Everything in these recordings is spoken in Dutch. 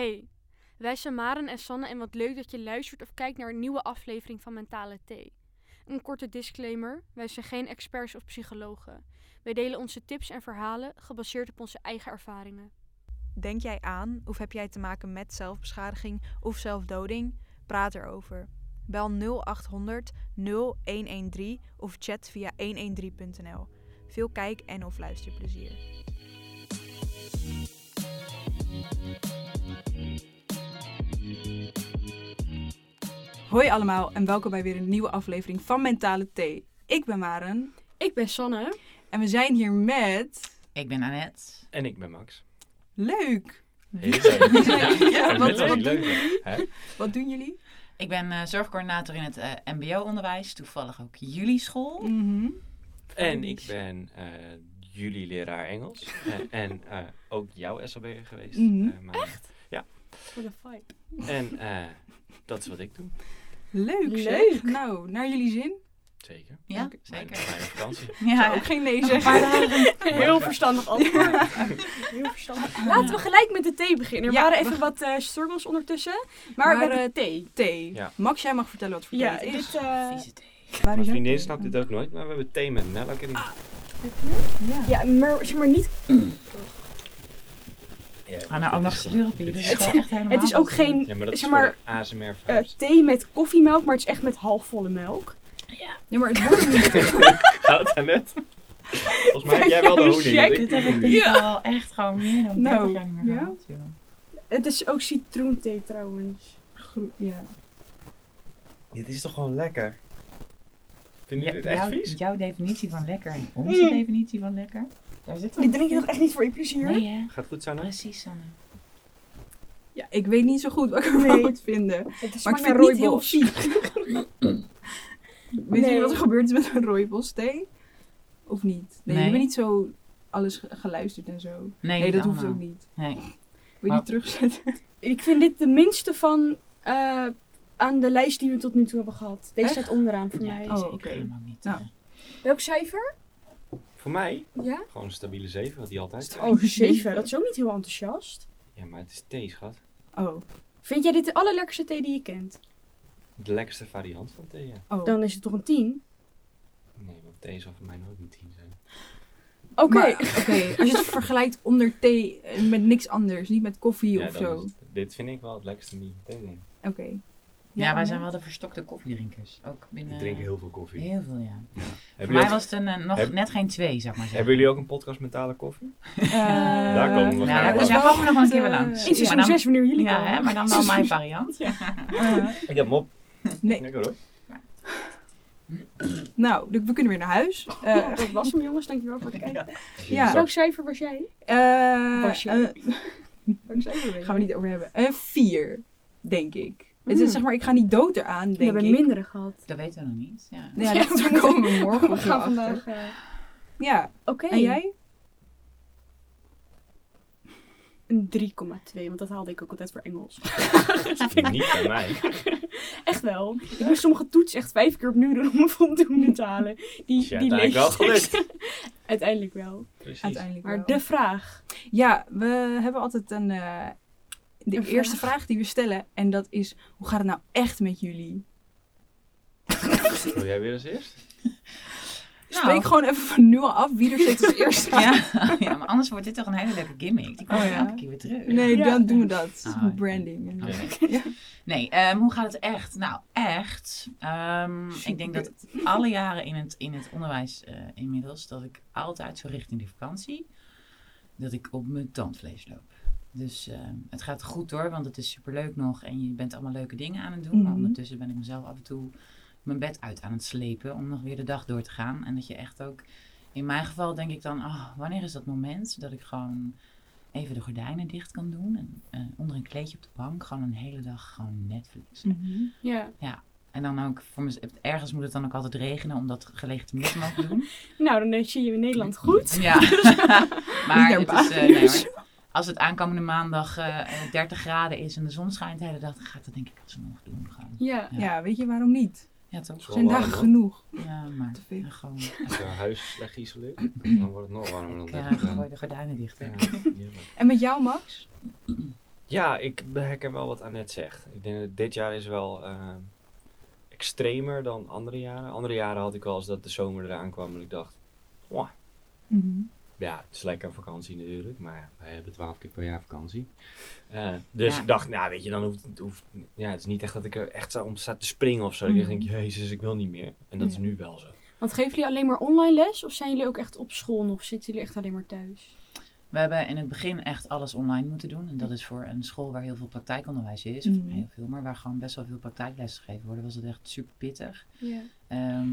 Hey, wij zijn Maren en Sanne en wat leuk dat je luistert of kijkt naar een nieuwe aflevering van Mentale Thee. Een korte disclaimer, wij zijn geen experts of psychologen. Wij delen onze tips en verhalen gebaseerd op onze eigen ervaringen. Denk jij aan of heb jij te maken met zelfbeschadiging of zelfdoding? Praat erover. Bel 0800 0113 of chat via 113.nl. Veel kijk- en of luisterplezier. Hoi allemaal en welkom bij weer een nieuwe aflevering van Mentale Thee. Ik ben Maren Ik ben Sanne. en we zijn hier met... Ik ben Annette. En ik ben Max. Leuk! Heel leuk. Ja, Ja, wat- doen jullie? Hè? Wat doen jullie? Ik ben eh, zorgcoördinator in het eh, mbo-onderwijs. Toevallig ook jullie school. Mhm. En ik ben eh, jullie leraar Engels. En eh, ook jouw SLB geweest. Mhm. maar- Voor de vibe. En eh, dat is wat ik doe. Leuk, Leuk. zeg. Nou, naar jullie zin? Zeker. Ja, zeker. mijn vakantie. Ja, Ja, ook geen nee zeggen. Heel verstandig antwoord. Heel verstandig. Laten we gelijk met de thee beginnen. Er Ja, waren even wat eh, struggles ondertussen. Maar, Maar, we hebben eh, thee. Thee. Ja. Max, jij mag vertellen wat voor thee Ja, het is. dit... eh, Vieze thee. Waar Mijn vriendin snapt dit ook nooit, maar we hebben thee met melk erin. Ja. ja, maar zeg maar niet... Ga nou ook nog slurpen. Dit is echt helemaal Het is ook geen Ja, maar dat is Zeg maar, ASMR eh, vibes. thee met koffiemelk, maar het is echt met halfvolle melk. Ja, maar het wordt niet. Gaat het net? Volgens mij heb jij wel de Jouw honing. Dit heb ik ik al echt gewoon meer dan 30 Nou, jaar niet meer ja? gehad, joh. Het is ook citroenthee trouwens. Groe- Ja. Dit is toch gewoon lekker? Vind je Ja, dit echt jouw, vies? jouw definitie van lekker en onze Mm. definitie van lekker. Daar zit Dit drink je toch echt niet voor je plezier? Nee, hè? Gaat goed, Sanne? Precies, Sanne. ja, ik weet niet zo goed wat ik ervan Nee. moet vinden. Het Maar ik vind het niet heel rooibos. vies. Weet Nee. jullie wat er gebeurt is met een rooibos thee? Of niet? Nee, Nee. hebben niet zo alles ge- geluisterd en zo. Nee, Nee, dat hoeft allemaal. ook niet. Nee. Wil je Maar- die terugzetten? Ik vind dit de minste van eh, aan de lijst die we tot nu toe hebben gehad. Deze Echt? staat onderaan voor Ja, mij. die Oh, ik oké. helemaal niet. Nou. eh, Welk cijfer? Voor mij Ja? gewoon een stabiele 7, wat die altijd Oh, 7. Dat is ook niet heel enthousiast. Ja, maar het is thee, schat. Oh. Vind jij dit de allerlekkerste thee die je kent? De lekkerste variant van thee, ja. oh. Dan is het toch een 10? Nee, want thee zal voor mij nooit een 10 zijn. Oké. Maar, Oké, als je het vergelijkt onder thee eh, met niks anders, niet met koffie Ja, of dan zo. is dit vind ik wel het lekkerste die thee. Oké. Ja, wij zijn wel de verstokte koffiedrinkers. Ook binnen... Ik drink heel veel koffie. Heel veel, ja. Voor jullie, mij ook, was het een, eh, nog Heb- net geen twee, ik maar zeggen. hebben jullie ook een podcast mentale koffie? Eh, Daar komen we Ja, graag daar, wel. daar komen we nog wel een keer Eh, wel langs. In Maar seizoen dan- 6 wanneer jullie Ja, komen. hè, maar dan wel mijn variant. eh, Ik heb hem op. nee, Lekker hoor. nou, we kunnen weer naar huis. Eh, Dat was hem jongens, dankjewel voor het kijken. Ja. Welk cijfer was jij? eh, Was jij? eh, Welk cijfer ben gaan we niet over hebben. Een vier, denk ik. Het Mm. is, zeg maar, ik ga niet dood eraan, We denk hebben ik. mindere gehad. Dat weten we nog niet. Ja. Ja, Ja, we daar komen we morgen We gaan achter. vandaag... eh, Ja, Oké. en jij? Een 3,2, want dat haalde ik ook altijd voor Engels. Niet bij mij. Echt wel. Ik moest sommige toetsen echt vijf keer opnieuw doen om een voldoende te halen. Die, Is je die uiteindelijk wel lees- gelukt. Uiteindelijk wel. Precies. Uiteindelijk Maar wel. de vraag. Ja, we hebben altijd een... eh, de Een eerste vraag? vraag die we stellen. En dat is, hoe gaat het nou echt met jullie? Wil jij weer als eerst? Nou. Spreek gewoon even van nu af wie er steeds als eerste. Ja, ja, maar anders wordt dit toch een hele leuke gimmick. Die komt Oh, ja. elke keer weer terug. Nee, Ja. dan doen we dat. Ah. Branding. Oké. Nee, ehm, hoe gaat het echt? Nou, echt. ehm, ik denk dat alle jaren in het, in het onderwijs eh, inmiddels, dat ik altijd zo richting de vakantie, dat ik op mijn tandvlees loop. Dus ehm, het gaat goed hoor, want het is superleuk nog en je bent allemaal leuke dingen aan het doen. Maar Mhm. ondertussen ben ik mezelf af en toe mijn bed uit aan het slepen om nog weer de dag door te gaan. En dat je echt ook, in mijn geval denk ik dan, oh, wanneer is dat moment dat ik gewoon even de gordijnen dicht kan doen en eh, onder een kleedje op de bank gewoon een hele dag gewoon Netflix. Mhm. Ja. En dan ook, voor mez- ergens moet het dan ook altijd regenen om dat gelegitimeerd te mogen doen. Nou, dan zie je in Nederland goed. Ja, maar, het is, naar nee, maar als het aankomende maandag eh, eh, 30 graden is en de zon schijnt de hele dag, dan ga ik dat denk ik alsnog doen. Gewoon. Ja. Ja, weet je waarom niet? Ja, toch? Er zijn dagen genoeg. Ja, maar Te veel. ja, gewoon Als je huis slecht geïsoleerd, dan wordt het nog warmer dan ja, 30 gooi de gordijnen dicht. Ja. En met jou, Max? Ja, ik herken wel wat Annette zegt. Ik denk dat dit jaar is wel eh, extremer dan andere jaren. Andere jaren had ik wel eens dat de zomer eraan kwam en ik dacht, wow, Mhm. Ja, het is lekker vakantie natuurlijk, maar wij hebben twaalf keer per jaar vakantie. Eh, dus Ja. ik dacht, nou weet je, dan hoeft, hoeft ja, het is niet echt dat ik er echt zo om sta te springen of zo. Ik Mhm. denk, jezus, ik wil niet meer. En dat is nu wel zo. Want geven jullie alleen maar online les of zijn jullie ook echt op school nog? Zitten jullie echt alleen maar thuis? We hebben in het begin echt alles online moeten doen. En dat is voor een school waar heel veel praktijkonderwijs is. Of Mhm. heel veel, maar waar gewoon best wel veel praktijklessen gegeven worden. Was het echt super pittig. Ja. Ehm,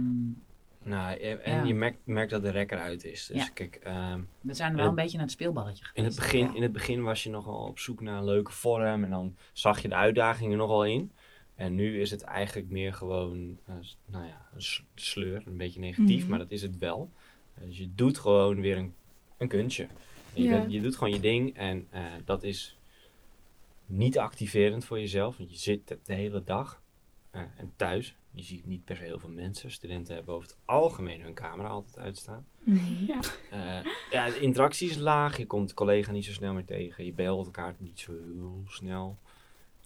Nou, en Ja. je merkt, merkt dat de rek eruit is. Dus Ja. kijk, ehm, we zijn wel En- een beetje naar het speelballetje geweest. In het, begin, Ja. in het begin was je nogal op zoek naar een leuke vorm en dan zag je de uitdagingen nogal in. En nu is het eigenlijk meer gewoon, eh, nou ja, een sleur, een beetje negatief, Mhm. maar dat is het wel. Dus je doet gewoon weer een, een kunstje. Je, bent- je doet gewoon je ding en eh, dat is niet activerend voor jezelf, want je zit de, de hele dag eh, en thuis. Je ziet niet per se heel veel mensen. Studenten hebben over het algemeen hun camera altijd uitstaan. Mhm. Eh, ja, de interactie is laag. Je komt de collega niet zo snel meer tegen. Je belt elkaar niet zo heel snel.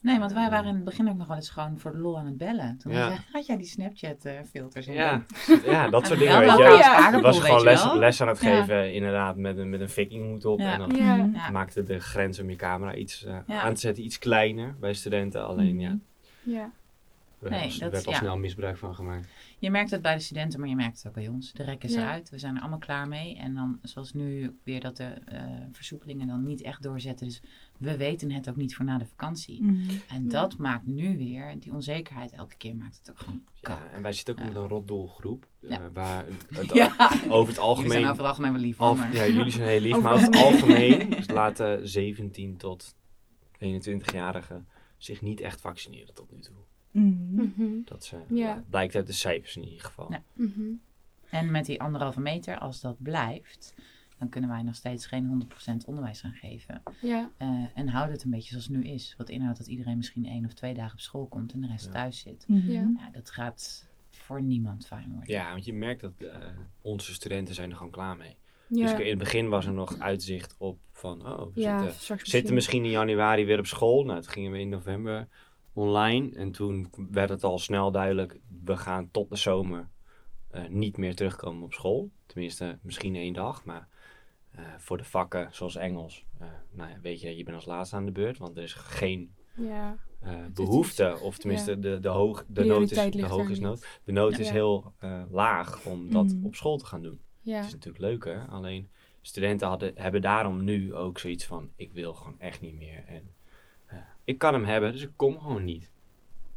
Nee, want wij waren in het begin ook nog wel eens gewoon voor de lol aan het bellen. Toen Ja. had, jij, had jij die Snapchat-filters in? Ja, ja dat soort Ja, dingen. Weet je. ja. Ik was gewoon les, aan het Ja. geven, inderdaad, met een, met een vikinghoed op. Ja. En dan Ja. Ja. maakte de grens om je camera iets eh, Ja. aan te zetten iets kleiner bij studenten. Alleen, ja, Ja. Er Nee, was- er dat- werd al ja. snel misbruik van gemaakt. Je merkt het bij de studenten, maar je merkt het ook bij ons. De rek is Ja. eruit. We zijn er allemaal klaar mee. En dan, zoals nu, weer dat de eh, versoepelingen dan niet echt doorzetten. Dus we weten het ook niet voor na de vakantie. Mhm. En dat maakt nu weer, die onzekerheid elke keer maakt het ook gewoon Ja, en wij zitten ook met een rotdoelgroep. eh, waar het, Ja, over het jullie zijn algemeen over het algemeen wel lief. Al, maar- ja, jullie zijn heel lief, Over maar over het het algemeen laten 17 tot 21-jarigen zich niet echt vaccineren tot nu toe. Mhm. Dat ze, Ja. blijkt uit de cijfers in ieder geval. Ja. Mhm. En met die anderhalve meter, als dat blijft, dan kunnen wij nog steeds geen 100% onderwijs gaan geven. Ja. Eh, en houden het een beetje zoals het nu is. Wat inhoudt dat iedereen misschien één of twee dagen op school komt en de rest Ja. thuis zit. Mhm. Ja. Ja, dat gaat voor niemand fijn worden. Ja, want je merkt dat eh, onze studenten zijn er gewoon klaar mee. Ja. Dus in het begin was er nog uitzicht op van, oh, we ja, zitten, misschien in januari weer op school. Nou, toen gingen we in november online. En toen werd het al snel duidelijk, we gaan tot de zomer eh, niet meer terugkomen op school. Tenminste, misschien één dag, maar eh, voor de vakken zoals Engels, eh, nou ja, weet je, je bent als laatste aan de beurt, want er is geen Ja. eh, behoefte, of tenminste de, de, hoog, de nood is, de hoog is nood. De nood is heel laag om dat Mhm. op school te gaan doen. Ja. Het is natuurlijk leuker, alleen studenten hadden, hebben daarom nu ook zoiets van, ik wil gewoon echt niet meer. En ik kan hem hebben, dus ik kom gewoon niet.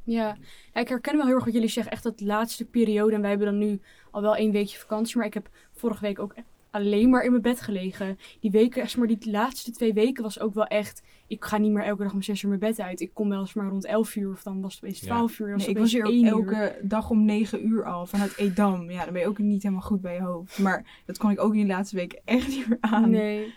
Ja. ja, ik herken wel heel erg wat jullie zeggen. Echt dat laatste periode. En wij hebben dan nu al wel één weekje vakantie. Maar ik heb vorige week ook alleen maar in mijn bed gelegen. Die weken, zeg maar die laatste twee weken was ook wel echt... Ik ga niet meer elke dag om zes uur mijn bed uit. Ik kom wel eens maar rond elf uur. Of dan was het opeens Ja. twaalf uur. dan Nee, ik was hier ook één uur. elke dag om 9 uur al vanuit Edam. Ja, dan ben je ook niet helemaal goed bij je hoofd. Maar dat kon ik ook in die laatste weken echt niet meer aan. Nee.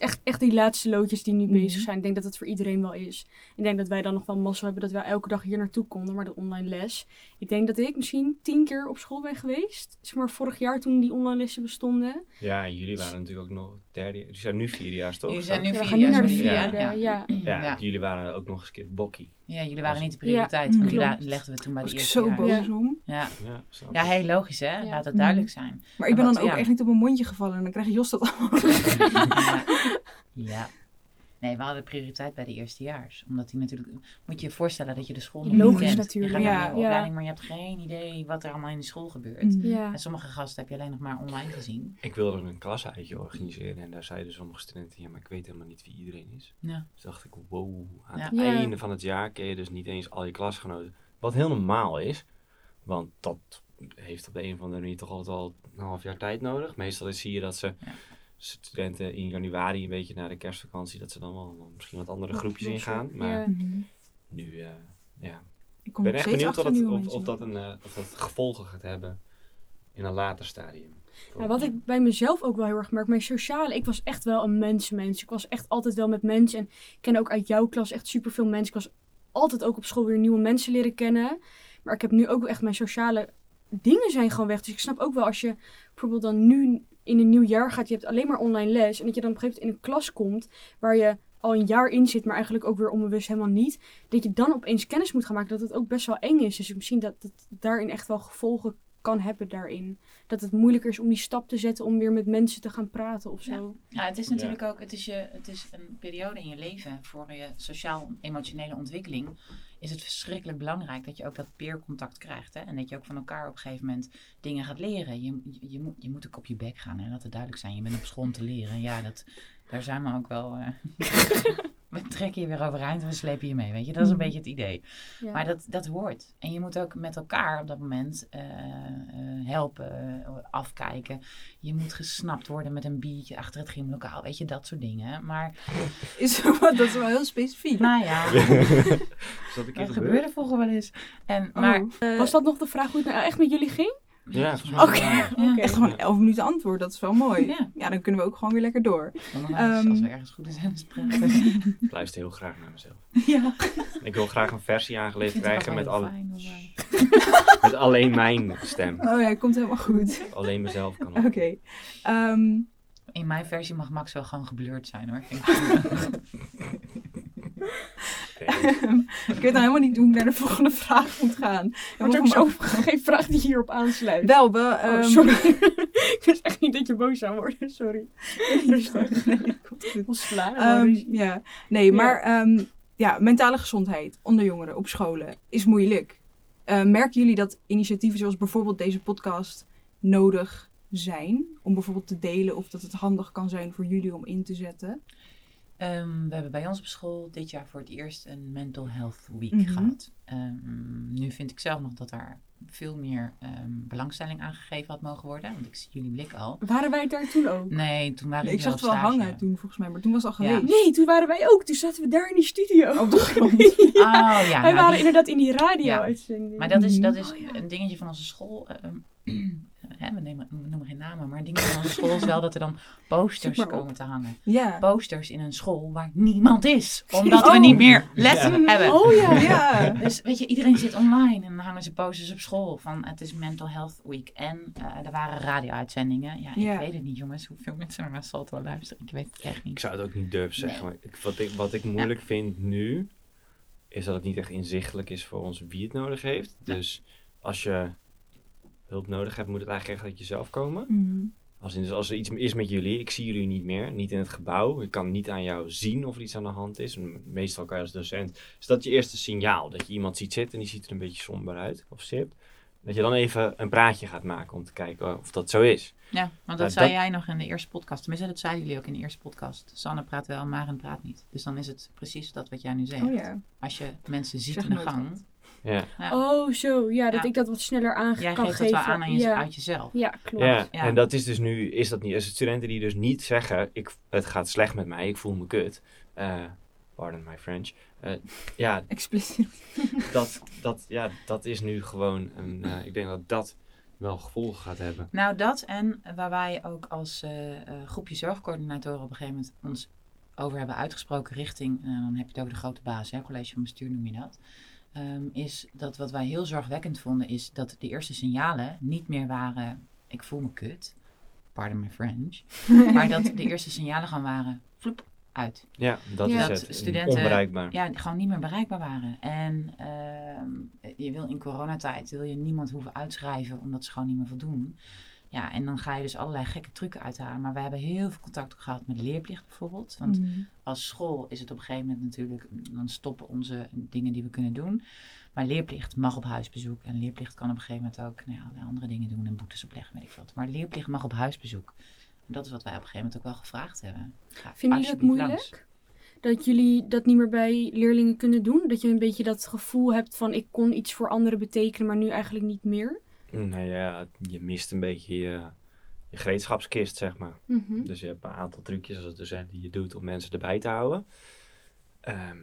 Echt, echt die laatste loodjes die nu Mhm. bezig zijn. Ik denk dat het voor iedereen wel is. Ik denk dat wij dan nog wel mazzel hebben dat wij elke dag hier naartoe konden. Maar de online les. Ik denk dat ik misschien tien keer op school ben geweest. Zeg maar vorig jaar toen die online lessen bestonden. Ja, en jullie waren natuurlijk ook nog derde, jullie zijn nu vierdejaars toch? Jullie zijn nu Ja, we vier gaan nu naar de vierde, ja. Ja. Ja, Ja. jullie waren ook nog eens een keer bokkie. Ja, jullie waren niet de Ja, prioriteit. want die legden we toen bij de was ik eerste zo jaar. boos Ja. om. Ja. Ja, ja, heel logisch hè. Ja. Laat Mhm. duidelijk zijn. Maar ik ben dan ook ja. echt niet op mijn mondje gevallen. En dan krijg Jos dat allemaal. ja. ja. Nee, we hadden prioriteit bij de eerstejaars. Omdat die natuurlijk... Moet je je voorstellen dat je de school nog niet Logisch kent. natuurlijk, Je gaat naar ja. nieuwe opleiding, maar je hebt geen idee wat er allemaal in de school gebeurt. Ja. En sommige gasten heb je alleen nog maar online gezien. Ik wilde een klasuitje organiseren en daar zeiden sommige studenten, ja, maar ik weet helemaal niet wie iedereen is. Ja. Dus dacht ik, wow, aan Ja. het Ja. einde van het jaar ken je dus niet eens al je klasgenoten. Wat heel normaal is, want dat heeft op de een of andere manier toch altijd al een half jaar tijd nodig. Meestal is, zie je dat ze Ja. Studenten in januari, een beetje na de kerstvakantie, dat ze dan wel misschien wat andere groepjes ingaan. Maar Ja. Mhm. nu, eh, ja. Ik ben echt benieuwd of, dat een, eh, of dat gevolgen gaat hebben in een later stadium. Ja, wat ik bij mezelf ook wel heel erg merk, mijn sociale, ik was echt wel een mensenmens. Ik was echt altijd wel met mensen en ik ken ook uit jouw klas echt superveel mensen. Ik was altijd ook op school weer nieuwe mensen leren kennen. Maar ik heb nu ook echt mijn sociale dingen zijn gewoon weg. Dus ik snap ook wel als je bijvoorbeeld dan nu in een nieuw jaar gaat, je hebt alleen maar online les. En dat je dan op een gegeven moment in een klas komt waar je al een jaar in zit, maar eigenlijk ook weer onbewust helemaal niet. Dat je dan opeens kennis moet gaan maken dat het ook best wel eng is. Dus misschien dat het daarin echt wel gevolgen kan hebben daarin. Dat het moeilijker is om die stap te zetten om weer met mensen te gaan praten of zo. Ja, het is natuurlijk ook, het is, je, het is een periode in je leven voor je sociaal-emotionele ontwikkeling. Is het verschrikkelijk belangrijk dat je ook dat peercontact krijgt. Hè? En dat je ook van elkaar op een gegeven moment dingen gaat leren. Je, je, moet, je moet ook op je bek gaan en laat het duidelijk zijn. Je bent op school om te leren. Ja, dat, daar zijn we ook wel. eh, we trekken je weer overeind en we slepen je mee. Weet je, dat is een Mhm. beetje het idee. Ja. Maar dat, dat hoort. En je moet ook met elkaar op dat moment eh, eh, helpen, eh, afkijken. Je moet gesnapt worden met een biertje achter het gymlokaal. Weet je, dat soort dingen. Maar Is, dat is wel heel specifiek. nou ja, dat gebeurde vroeger wel eens. En, maar, Oh, eh, Was dat nog de vraag hoe het nou echt met jullie ging? Ja, volgens mij Oké. Ja. Echt gewoon 11 minuten antwoord, dat is wel mooi. Ja. Ja, dan kunnen we ook gewoon weer lekker door. Dan nog wel eens, als we ergens goed in zijn spreken. Ik luister heel graag naar mezelf. Ja. Ik wil graag een versie aangeleverd krijgen met, alle, Fijn, maar- met alleen mijn stem. Oh ja, komt helemaal goed. Alleen mezelf kan Oké. Ehm, In mijn versie mag Max wel gewoon geblurred zijn hoor. Ik. Weet nou helemaal niet hoe ik naar de volgende vraag moet gaan. Maar Ja, ook zo geen vraag die hierop aansluit. Wel, we... Oh, ehm, sorry. ik wist echt niet dat je boos zou worden. Sorry. Nee, dat komt goed. Was sla. Ehm, ja, nee, Ja. maar ehm, ja, mentale gezondheid onder jongeren op scholen is moeilijk. Eh, merken jullie dat initiatieven zoals bijvoorbeeld deze podcast nodig zijn? Om bijvoorbeeld te delen of dat het handig kan zijn voor jullie om in te zetten? Ehm, we hebben bij ons op school dit jaar voor het eerst een Mental Health Week Mhm. gehad. Ehm, nu vind ik zelf nog dat daar veel meer ehm, belangstelling aan gegeven had mogen worden. Want ik zie jullie blik al. Waren wij daar toen ook? Nee, toen waren Nee, ik zag het wel stage. hangen toen volgens mij, maar toen was het al Ja. geweest. Nee, toen waren wij ook. Toen zaten we daar in die studio. Op de grond. Oh ja, wij nou, waren die- inderdaad in die Ja. radio-uitzending. Maar dat is, dat is Oh, ja. een dingetje van onze school. Hè, we, nemen, we noemen geen namen, maar dingetje van school is wel dat er dan posters komen te hangen. Ja. Posters in een school waar niemand is. Omdat we Oh. niet meer lessen Ja. hebben. Oh ja. Ja. Dus weet je, iedereen zit online en dan hangen ze posters op school van het is Mental Health Week. En eh, er waren radio-uitzendingen. Ja, ik Ja. weet het niet jongens, hoeveel mensen er naar Salto luisteren. Ik weet het echt Ik niet. zou het ook niet durven zeggen. Maar ik, wat, ik, wat ik moeilijk vind nu, is dat het niet echt inzichtelijk is voor ons wie het nodig heeft. Ja. Dus als je hulp nodig hebt, moet het eigenlijk echt uit jezelf komen. Mhm. Als, in, dus als er iets is met jullie, ik zie jullie niet meer, niet in het gebouw. Ik kan niet aan jou zien of er iets aan de hand is. Meestal kan je als docent. Is dat je eerste signaal? Dat je iemand ziet zitten en die ziet er een beetje somber uit of sip. Dat je dan even een praatje gaat maken om te kijken of dat zo is. Ja, want dat zei dat- jij nog in de eerste podcast. Tenminste, dat zeiden jullie ook in de eerste podcast. Sanne praat wel, Maren praat niet. Dus dan is het precies dat wat jij nu zegt. Oh ja. Als je mensen ziet Zeg in de gang, wat. Ja, Oh, zo. Ja, dat Ja. ik dat wat sneller aan jij kan geeft dat wel aan, aan je, uit jezelf. ja, klopt. ja. Ja. en dat is dus nu, is dat niet. Als het studenten die dus niet zeggen, ik, het gaat slecht met mij, ik voel me kut. Eh, pardon my French. Eh, ja, Expliciet. dat, dat, ja, dat is nu gewoon een, eh, ik denk dat dat wel gevolgen gaat hebben. Nou, dat en waar wij ook als eh, eh, groepje zorgcoördinatoren op een gegeven moment ons over hebben uitgesproken richting, dan heb je het over de grote baas, hè, college van bestuur noem je dat, ehm, is dat wat wij heel zorgwekkend vonden, is dat de eerste signalen niet meer waren, ik voel me kut, pardon my French, maar dat de eerste signalen gewoon waren, vloep, uit. Ja, dat Ja. is Dat het. studenten- Onbereikbaar. Ja, gewoon niet meer bereikbaar waren. En ehm, je wil in coronatijd wil je niemand hoeven uitschrijven omdat ze gewoon niet meer voldoen. Ja, en dan ga je dus allerlei gekke trucken uithalen. Maar we hebben heel veel contact ook gehad met leerplicht bijvoorbeeld. Want Mhm. als school is het op een gegeven moment natuurlijk, dan stoppen onze dingen die we kunnen doen. Maar leerplicht mag op huisbezoek. En leerplicht kan op een gegeven moment ook nou ja, andere dingen doen en boetes opleggen, weet ik wat. Maar leerplicht mag op huisbezoek. En dat is wat wij op een gegeven moment ook wel gevraagd hebben. Ga Vinden jullie dat alsjeblieft moeilijk? langs. Dat jullie dat niet meer bij leerlingen kunnen doen? Dat je een beetje dat gevoel hebt van ik kon iets voor anderen betekenen, maar nu eigenlijk niet meer? Nou ja, je mist een beetje je, je gereedschapskist, zeg maar. Mhm. Dus je hebt een aantal trucjes als docent die je doet om mensen erbij te houden. Ehm,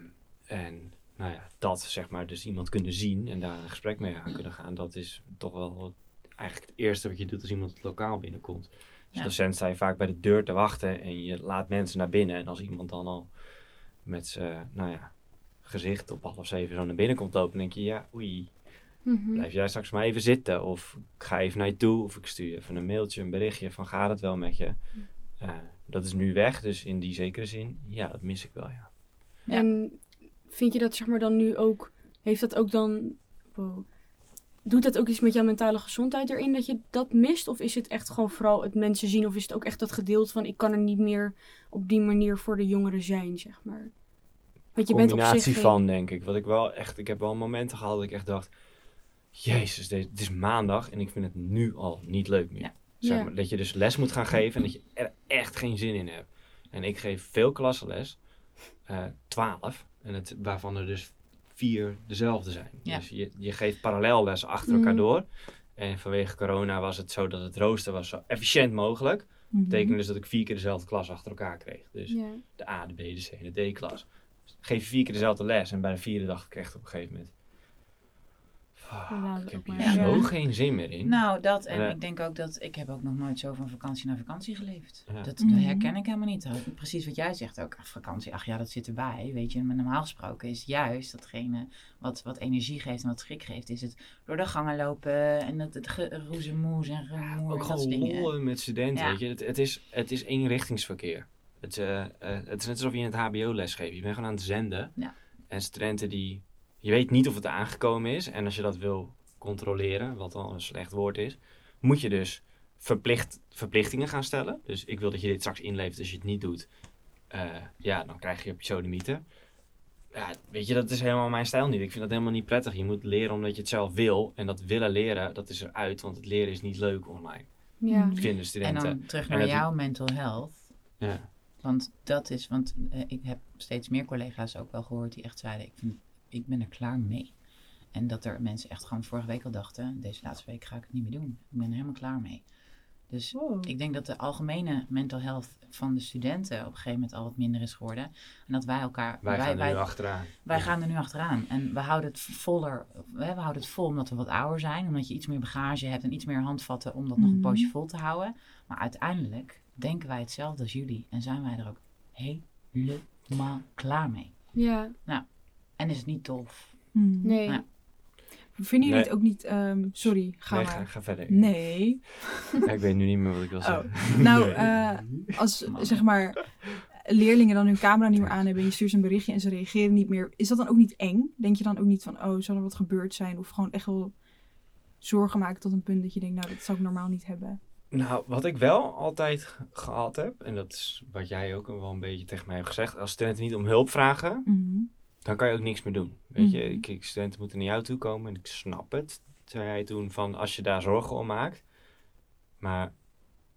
en nou ja, dat zeg maar, dus iemand kunnen zien en daar een gesprek mee aan kunnen gaan, dat is toch wel eigenlijk het eerste wat je doet als iemand het lokaal binnenkomt. Dus Ja. docent sta je vaak bij de deur te wachten en je laat mensen naar binnen. En als iemand dan al met zijn, nou ja, gezicht op half zeven zo naar binnen komt lopen, denk je, ja, oei, Mhm. blijf jij straks maar even zitten. Of ik ga even naar je toe. Of ik stuur je even een mailtje, een berichtje van gaat het wel met je. Eh, dat is nu weg, dus in die zekere zin, ja, dat mis ik wel, ja. En vind je dat zeg maar dan nu ook, heeft dat ook dan, wow. doet dat ook iets met jouw mentale gezondheid erin dat je dat mist? Of is het echt gewoon vooral het mensen zien? Of is het ook echt dat gedeelte van ik kan er niet meer op die manier voor de jongeren zijn, zeg maar? Want je bent op combinatie zich geen- van, denk ik. Wat ik wel echt, ik heb wel momenten gehad dat ik echt dacht, jezus, dit, het is maandag en ik vind het nu al niet leuk meer. Ja. Zeg maar, dat je dus les moet gaan geven en dat je er echt geen zin in hebt. En ik geef veel klassenles, eh twaalf, en het, waarvan er dus vier dezelfde zijn. Ja. Dus je, je geeft parallelles achter elkaar Mhm. door. En vanwege corona was het zo dat het rooster was zo efficiënt mogelijk. Dat Mhm. betekende dus dat ik vier keer dezelfde klas achter elkaar kreeg. Dus de A, de B, de C en de D-klas. Geef je vier keer dezelfde les en bij de vierde dacht ik echt op een gegeven moment... Laat ik heb hier zo Ja. geen zin meer in. Nou, dat. En Eh. ik denk ook dat ik heb ook nog nooit zo van vakantie naar vakantie geleefd. Ja. Dat, Mhm. dat herken ik helemaal niet. Dat- Precies wat jij zegt ook. Ach, vakantie, ach ja, dat zit erbij. Weet je, maar normaal gesproken is juist datgene wat, wat energie geeft en wat schrik geeft, is het door de gangen lopen en het, het roezemoes en gemoer Ook en dat soort gewoon dingen. lollen met studenten, Ja. weet je. Het, het, is, het is eenrichtingsverkeer. Het, eh, eh, het is net alsof je in het hbo les geeft. Je bent gewoon aan het zenden. Ja. En studenten die... Je weet niet of het aangekomen is. En als je dat wil controleren, wat al een slecht woord is... Moet je dus verplicht, verplichtingen gaan stellen. Dus ik wil dat je dit straks inlevert. Als je het niet doet, eh, ja, dan krijg je op je sodemieter. Ja, weet je, dat is helemaal mijn stijl niet. Ik vind dat helemaal niet prettig. Je moet leren omdat je het zelf wil. En dat willen leren, dat is eruit. Want het leren is niet leuk online. Ja. Vinden En studenten. dan terug naar jouw mental health. Ja. Want dat is, want eh, ik heb steeds meer collega's ook wel gehoord die echt zeiden, ik, vind, ik ben er klaar mee. En dat er mensen echt gewoon vorige week al dachten, deze laatste week ga ik het niet meer doen. Ik ben er helemaal klaar mee. Dus Wow. ik denk dat de algemene mental health van de studenten op een gegeven moment al wat minder is geworden. En dat wij elkaar, Wij, gaan er wij, nu achteraan. wij Ja. gaan er nu achteraan. En we houden het voller, we we houden het vol omdat we wat ouder zijn. Omdat je iets meer bagage hebt en iets meer handvatten om dat nog een Mhm. poosje vol te houden. Maar uiteindelijk denken wij hetzelfde als jullie. En zijn wij er ook helemaal klaar mee. Ja. En is het niet tof. Mhm. Nee. Ja. Vinden jullie Nee. het ook niet... ehm, sorry, ga Nee, maar. ga, ga verder. Nee. Ja, ik weet nu niet meer wat ik wil Oh. zeggen. Nou, Nee. eh, als zeg maar leerlingen dan hun camera niet meer aan hebben en je stuurt ze een berichtje en ze reageren niet meer, is dat dan ook niet eng? Denk je dan ook niet van, oh, zal er wat gebeurd zijn? Of gewoon echt wel zorgen maken tot een punt dat je denkt, nou, dat zou ik normaal niet hebben. Nou, wat ik wel altijd gehad heb, en dat is wat jij ook wel een beetje tegen mij hebt gezegd, als studenten niet om hulp vragen, Mhm. Dan kan je ook niks meer doen. Weet je, Mhm. ik, ik- studenten moeten naar jou toe komen en ik snap het, zei hij toen, van als je daar zorgen om maakt. Maar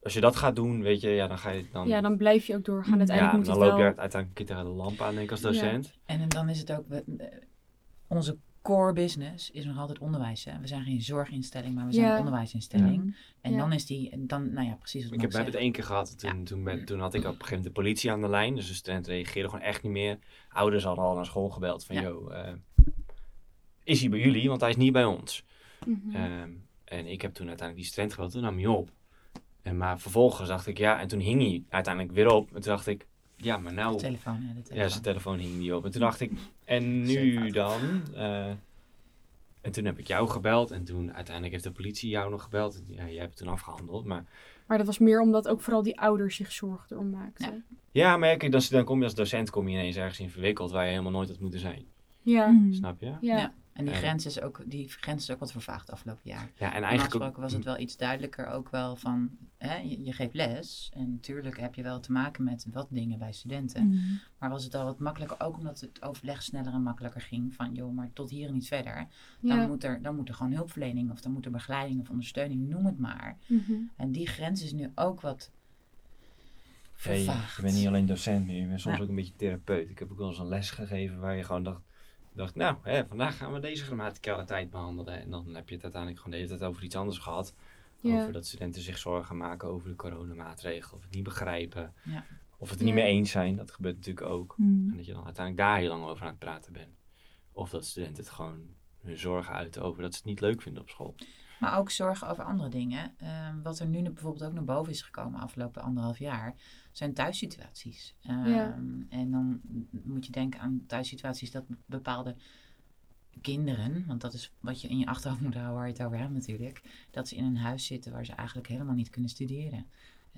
als je dat gaat doen, weet je, ja, dan ga je dan... ja, dan blijf je ook doorgaan. Ja, Uiteindelijk ja, moet dan het loop wel... je uiteindelijk een keer tegen de lamp aan, denk ik, als Ja. docent. En dan is het ook, onze core business is nog altijd onderwijs. Hè? We zijn geen zorginstelling, maar we zijn Ja. een onderwijsinstelling. En Ja. dan is die, en dan, nou ja, precies wat Ik heb, het één keer gehad. Toen, toen, ben, toen had ik op een gegeven moment de politie aan de lijn. Dus de studenten reageerden gewoon echt niet meer. Ouders hadden al naar school gebeld van... Ja. Yo, eh, is hij bij jullie? Want hij is niet bij ons. Mhm. Ehm, en ik heb toen uiteindelijk die student gebeld. Toen nam hij op. En maar vervolgens dacht ik ja. En toen hing hij uiteindelijk weer op. En toen dacht ik... Ja, maar nou... De telefoon, hè, de Ja, telefoon. zijn telefoon hing niet op. En toen dacht ik, en nu dan? Eh, en toen heb ik jou gebeld. En toen uiteindelijk heeft de politie jou nog gebeld. En Ja, jij hebt het toen afgehandeld. Maar Maar dat was meer omdat ook vooral die ouders zich zorgen erom maakten. Ja, maar ja, kijk, dan, dan kom je als docent kom je ineens ergens in verwikkeld waar je helemaal nooit had moeten zijn. Ja. Mhm. Snap je? Ja, Ja. Ja. En die Ja. grens is ook, die grens is ook wat vervaagd afgelopen jaar. en Normaal eigenlijk was het wel iets duidelijker ook wel van, hè, je, je geeft les en natuurlijk heb je wel te maken met wat dingen bij studenten. Mhm. Maar was het al wat makkelijker, ook omdat het overleg sneller en makkelijker ging van, joh, maar tot hier en niet verder. Dan, Ja. moet er, dan moet er gewoon hulpverlening of dan moet er begeleiding of ondersteuning, noem het maar. Mhm. En die grens is nu ook wat Ja, je, vervaagd. je bent niet alleen docent meer, je bent soms Ja. ook een beetje therapeut. Ik heb ook wel eens een les gegeven waar je gewoon dacht, dacht nou, hè, vandaag gaan we deze grammaticaliteit behandelen. En dan heb je het uiteindelijk gewoon de hele tijd over iets anders gehad. Ja. Over dat studenten zich zorgen maken over de coronamaatregelen, of het niet begrijpen. Ja. Of het er niet mee eens zijn, dat gebeurt natuurlijk ook. Mhm. En dat je dan uiteindelijk daar heel lang over aan het praten bent. Of dat studenten het gewoon hun zorgen uiten over dat ze het niet leuk vinden op school. Maar ook zorgen over andere dingen. Ehm, wat er nu bijvoorbeeld ook naar boven is gekomen afgelopen anderhalf jaar, zijn thuissituaties. Ehm, Ja. En dan moet je denken aan thuissituaties dat bepaalde kinderen, want dat is wat je in je achterhoofd moet houden waar je het over hebt natuurlijk, dat ze in een huis zitten waar ze eigenlijk helemaal niet kunnen studeren.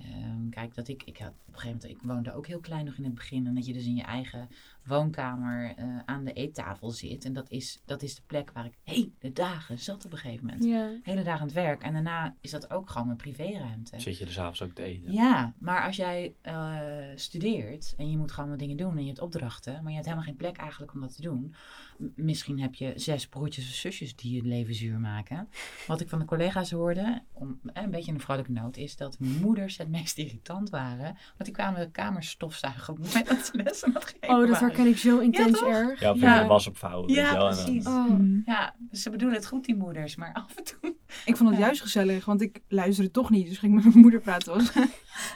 Ehm, kijk, dat ik, ik had op een gegeven moment, ik woonde ook heel klein nog in het begin. En dat je dus in je eigen woonkamer eh, aan de eettafel zit. En dat is, dat is de plek waar ik hele dagen zat op een gegeven moment. Ja. Hele dagen aan het werk. En daarna is dat ook gewoon mijn privéruimte. Zit je er s'avonds ook te eten? Ja, maar als jij eh, studeert en je moet gewoon wat dingen doen en je hebt opdrachten, maar je hebt helemaal geen plek eigenlijk om dat te doen. M- misschien heb je zes broertjes of zusjes die je leven zuur maken. Wat ik van de collega's hoorde, om, eh, een beetje een vrolijke noot, is dat moeders het meest irritant waren. Want die kwamen de kamer stofzuigen op het moment dat ze les aan het geven Oh, dat waren. herken ik zo intens erg. Ja, of Ja. was opvouwen. Ja, en dan- precies. Oh. Mm. Ja, ze bedoelen het goed, die moeders, maar af en toe. Ik vond het Ja. juist gezellig, want ik luisterde toch niet. Dus ging ik met mijn moeder praten. Was aan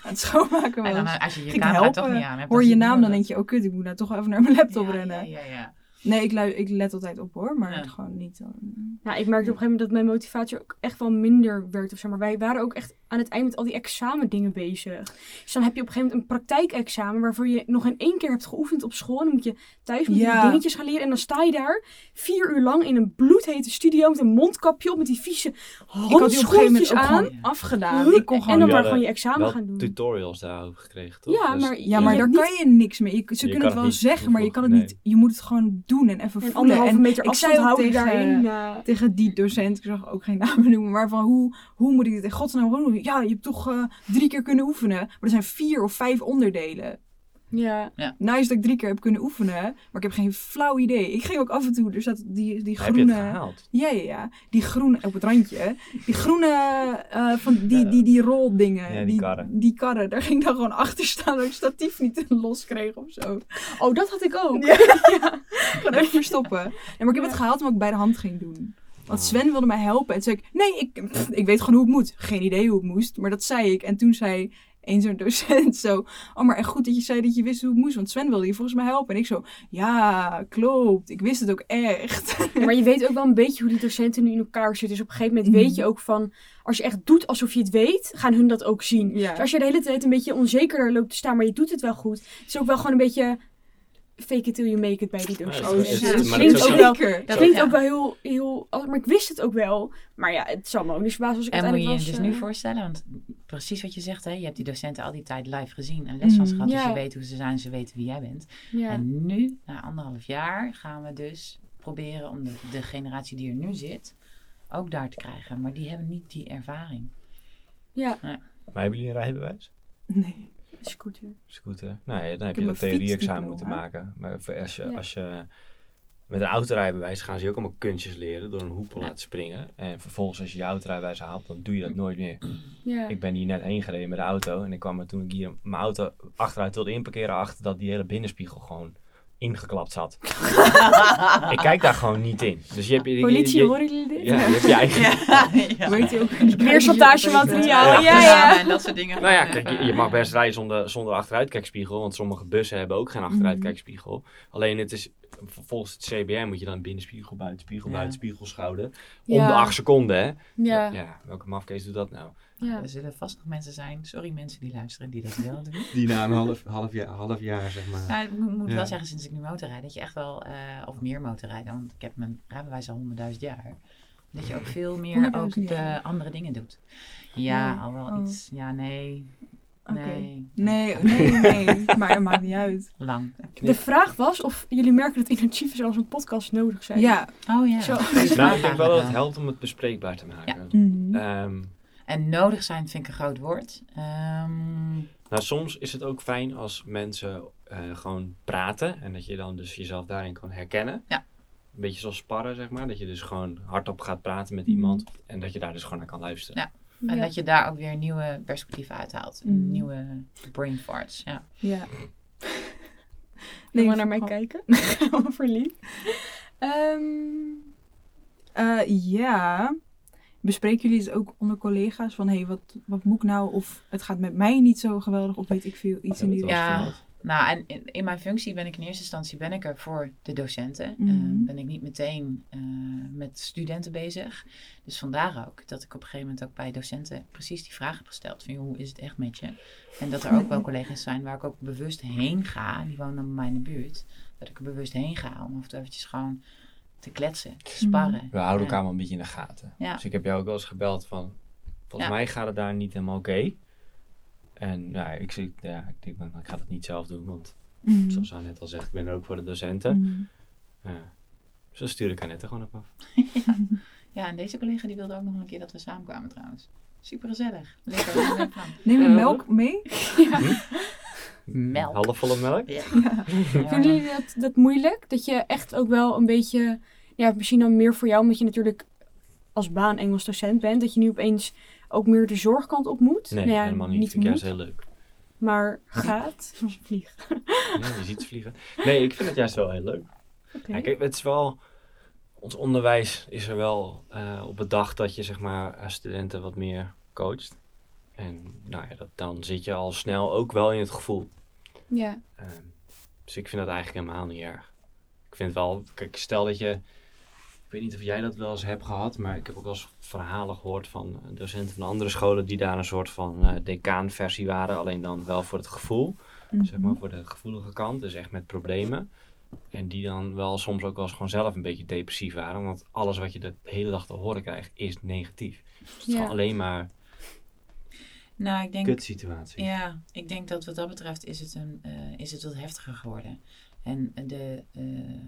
het schoonmaken En was. dan, als je je Ging camera helpen. toch niet aan hebt. Hoor je naam, dan denk je, oh kut, ik moet nou toch even naar mijn laptop Ja, rennen. Ja, ja, ja. Nee, ik, lu- ik let altijd op hoor, maar Ja. gewoon niet. Nou, ik merkte op een gegeven moment dat mijn motivatie ook echt wel minder werd. Of zeg maar. Wij waren ook echt aan het eind met al die examendingen bezig. Dus dan heb je op een gegeven moment een praktijkexamen waarvoor je nog in één keer hebt geoefend op school. En dan moet je thuis moet je Ja. die dingetjes gaan leren. En dan sta je daar vier uur lang in een bloedhete studio met een mondkapje op met die vieze Ik had die op een gegeven moment handschoentjes aan. gewoon afgedaan. Ik kon en gewoon... dan Ja, maar gewoon je examen gaan doen. tutorials daarover gekregen, toch? Ja, Dus- maar Ja, maar daar kan je niks mee. Je, ze Je kunnen het wel zeggen, maar je kan het niet. Je moet het gewoon doen en even En voelen. anderhalve En meter ik zei afstand ook houden tegen, daarin. eh, tegen die docent, ik zag ook geen namen noemen, maar van hoe, hoe moet ik dit in godsnaam gewoon Ja, je hebt toch eh, drie keer kunnen oefenen, maar er zijn vier of vijf onderdelen. ja. Nou is dat ik drie keer heb kunnen oefenen, maar ik heb geen flauw idee. Ik ging ook af en toe, er staat die, die Heb je het groene... gehaald? Ja, ja, ja. Die groene, op het randje. Die groene, eh, van die, die, die roldingen. Ja, die karren. Die karren, daar ging ik dan gewoon achter staan dat ik statief niet los kreeg of zo. Oh, dat had ik ook. Ja. Gewoon even verstoppen. Nee, maar ik heb het gehaald omdat ik bij de hand ging doen. Want Oh. Sven wilde mij helpen. En toen zei ik, nee, ik, pff, ik weet gewoon hoe het moet. Geen idee hoe het moest, maar dat zei ik. En toen zei een zo'n docent zo, oh maar echt goed dat je zei dat je wist hoe het moest. Want Sven wilde je volgens mij helpen. En ik zo, ja, klopt. Ik wist het ook echt. Ja, maar je weet ook wel een beetje hoe die docenten nu in elkaar zitten. Dus op een gegeven moment Mhm. weet je ook van... Als je echt doet alsof je het weet, gaan hun dat ook zien. Dus als je de hele tijd een beetje onzeker loopt te staan, maar je doet het wel goed. Het is ook wel gewoon een beetje... Fake it till you make it bij die Ja, docenten. het is- Ja, het dat klinkt ook wel... Dat klinkt ja. ook wel heel, heel... Maar ik wist het ook wel. Maar ja, het zal me ook niet verbazen als ik En moet je je uiteindelijk dus nu eh, voorstellen, want precies wat je zegt, hè, je hebt die docenten al die tijd live gezien en les van ze Mm, gehad, dus ja. je weet hoe ze zijn, ze weten wie jij bent. Ja. En nu, na anderhalf jaar, gaan we dus proberen om de, de generatie die er nu zit, ook daar te krijgen. Maar die hebben niet die ervaring. ja, Maar hebben jullie een rijbewijs? Nee. Scooter. Scooter? Nee, dan heb je dat theorie-examen moeten maken. Maar voor als je, Ja. als je met een autorijbewijs gaan ze je ook allemaal kunstjes leren door een hoepel Ja. laten springen. En vervolgens als je je autorijbewijs haalt, dan doe je dat nooit meer. Ja. Ik ben hier net heen gereden met de auto en ik kwam er toen ik hier mijn auto achteruit wilde inparkeren achter dat die hele binnenspiegel gewoon ingeklapt zat. ik kijk daar gewoon niet in. Dus je hebt je, Politie, je- horen jullie dit? Ja, je hebt je eigen. ja. Weet je ook Meer chantagemateriaal, Ja. ja, ja. en dat soort dingen. Nou ja, kijk, je, je mag best rijden zonder, zonder achteruitkijkspiegel, want sommige bussen hebben ook geen achteruitkijkspiegel. Alleen het is, volgens het CBR moet je dan binnenspiegel, buitenspiegel, Ja. buitenspiegel schouden. Om Ja. de acht seconden, hè? Ja. ja. Welke mafkees doet dat nou? Ja. Er zullen vast nog mensen zijn, sorry mensen die luisteren, die dat wel doen. Die na een half, half, jaar, half jaar, zeg maar. Nou, ik moet, Ja. wel zeggen, sinds ik nu motorrijd, dat je echt wel, eh, of meer motorrijden, want ik heb mijn rijbewijs al honderdduizend jaar. Dat je ook veel meer ook 100.000 de andere dingen doet. Ja, al wel Oh. iets. Ja, nee. Nee. Nee, nee, nee. maar het maakt niet uit. Lang. De vraag was of jullie merken dat initiatieven zoals een podcast nodig zijn. Ja. Oh ja. Zo. Nou, ik denk wel dat het helpt om het bespreekbaar te maken. Mhm. Ehm, En nodig zijn vind ik een groot woord. Ehm, nou, soms is het ook fijn als mensen eh, gewoon praten en dat je dan dus jezelf daarin kan herkennen. Ja. Een beetje zoals sparren, zeg maar. Dat je dus gewoon hardop gaat praten met Mhm. iemand en dat je daar dus gewoon naar kan luisteren. Ja. En dat je daar ook weer nieuwe perspectieven uithaalt. Mhm. Nieuwe brain farts. Ja. Ja. Nee, maar naar mij kijken. Verliefd. Ehm, Eh, ja. Bespreken jullie het ook onder collega's? Van, hé, hey, wat, wat moet ik nou? Of het gaat met mij niet zo geweldig? Of weet ik veel, iets in die Ja. verhaald. Nou, en in, in mijn functie ben ik in eerste instantie ben ik er voor de docenten. Mhm. Eh, ben ik niet meteen eh, met studenten bezig. Dus vandaar ook dat ik op een gegeven moment ook bij docenten precies die vraag heb gesteld. Van, hoe is het echt met je? En dat er ook wel collega's zijn waar ik ook bewust heen ga. Die wonen bij mij in de buurt. Dat ik er bewust heen ga om af en toe eventjes gewoon te kletsen, te sparren. We houden Ja. elkaar wel een beetje in de gaten. Ja. Dus ik heb jou ook wel eens gebeld van, volgens Ja. mij gaat het daar niet helemaal oké. En ja, ik, zie, ja, ik denk, van, ik ga het niet zelf doen, want Mhm. zoals hij net al zegt, ik ben er ook voor de docenten. Mhm. Ja. Zo stuur ik haar net er gewoon op af. Ja, en deze collega die wilde ook nog een keer dat we samenkwamen trouwens. Super gezellig. Neem je melk mee? Melk. Halfvolle melk? Ja. Vinden jullie dat, dat moeilijk? Dat je echt ook wel een beetje, ja, misschien dan meer voor jou, omdat je natuurlijk als baan Engels docent bent, dat je nu opeens ook meer de zorgkant op moet? Nee, Nou ja, helemaal niet. Vind ik juist heel leuk. maar gaat. Als een vlieg. Ja, je ziet ze vliegen. Nee, ik vind het juist wel heel leuk. Ja, kijk, het is wel... Ons onderwijs is er wel eh, op bedacht dat je zeg maar eh, studenten wat meer coacht. En nou ja, dat, dan zit je al snel ook wel in het gevoel. Ja. Ehm, dus ik vind dat eigenlijk helemaal niet erg. Ik vind wel, kijk, stel dat je, weet niet of jij dat wel eens hebt gehad, maar ik heb ook wel eens verhalen gehoord van docenten van andere scholen die daar een soort van eh decaanversie waren, alleen dan wel voor het gevoel, zeg maar voor de gevoelige kant, dus echt met problemen. En die dan wel soms ook wel eens gewoon zelf een beetje depressief waren, want alles wat je de hele dag te horen krijgt is negatief. Dus het is Ja. gewoon alleen maar Nou, ik denk... Kutsituatie. Ja, ik denk dat wat dat betreft is het, een, eh, is het wat heftiger geworden. En de eh,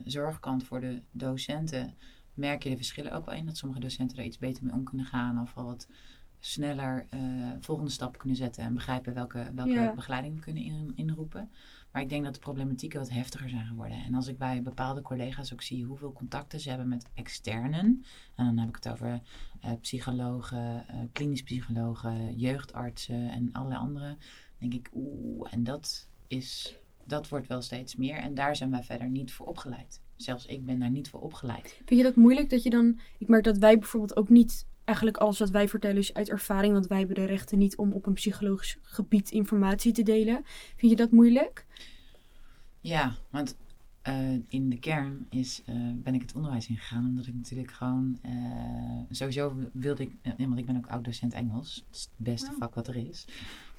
zorgkant voor de docenten merk je de verschillen ook wel in. Dat sommige docenten er iets beter mee om kunnen gaan. Of al wat sneller eh, volgende stap kunnen zetten. En begrijpen welke, welke Ja. begeleiding we kunnen in, inroepen. Maar ik denk dat de problematieken wat heftiger zijn geworden. En als ik bij bepaalde collega's ook zie hoeveel contacten ze hebben met externen. En dan heb ik het over eh, psychologen, eh, klinisch psychologen, jeugdartsen en allerlei andere. denk ik, oeh, en dat is, dat wordt wel steeds meer. En daar zijn wij verder niet voor opgeleid. Zelfs ik ben daar niet voor opgeleid. Vind je dat moeilijk dat je dan... Ik merk dat wij bijvoorbeeld ook niet... Eigenlijk alles wat wij vertellen is uit ervaring, want wij hebben de rechten niet om op een psychologisch gebied informatie te delen. Vind je dat moeilijk? Ja, want eh, in de kern is, eh, ben ik het onderwijs ingegaan. Omdat ik natuurlijk gewoon... eh, sowieso wilde ik... want ik ben ook oud-docent Engels. Dat is het beste vak wat er is.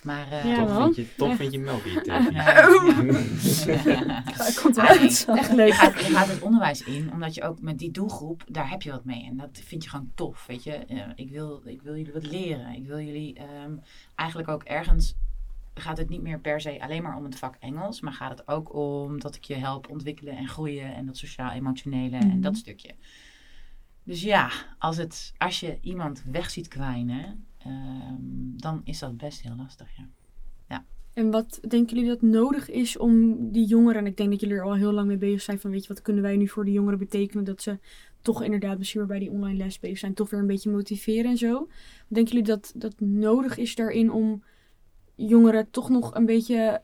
Maar... eh, Ja, toch, vind je, toch vind je melk in je thee. ja. Komt Ah, uit. Echt Je leuk. gaat, je gaat het onderwijs in, omdat je ook met die doelgroep, daar heb je wat mee. En dat vind je gewoon tof, weet je. Eh, ik, wil, ik wil jullie wat leren. Ik wil jullie ehm, eigenlijk ook ergens... Gaat het niet meer per se alleen maar om het vak Engels, maar gaat het ook om dat ik je help ontwikkelen en groeien en dat sociaal-emotionele en Mhm. dat stukje. Dus ja, als, het, als je iemand weg ziet kwijnen, dan is dat best heel lastig, ja. En wat denken jullie dat nodig is om die jongeren, en ik denk dat jullie er al heel lang mee bezig zijn, van weet je, wat kunnen wij nu voor de jongeren betekenen, dat ze toch inderdaad misschien weer bij die online les bezig zijn, toch weer een beetje motiveren en zo. Wat denken jullie dat dat nodig is daarin om jongeren toch nog een beetje,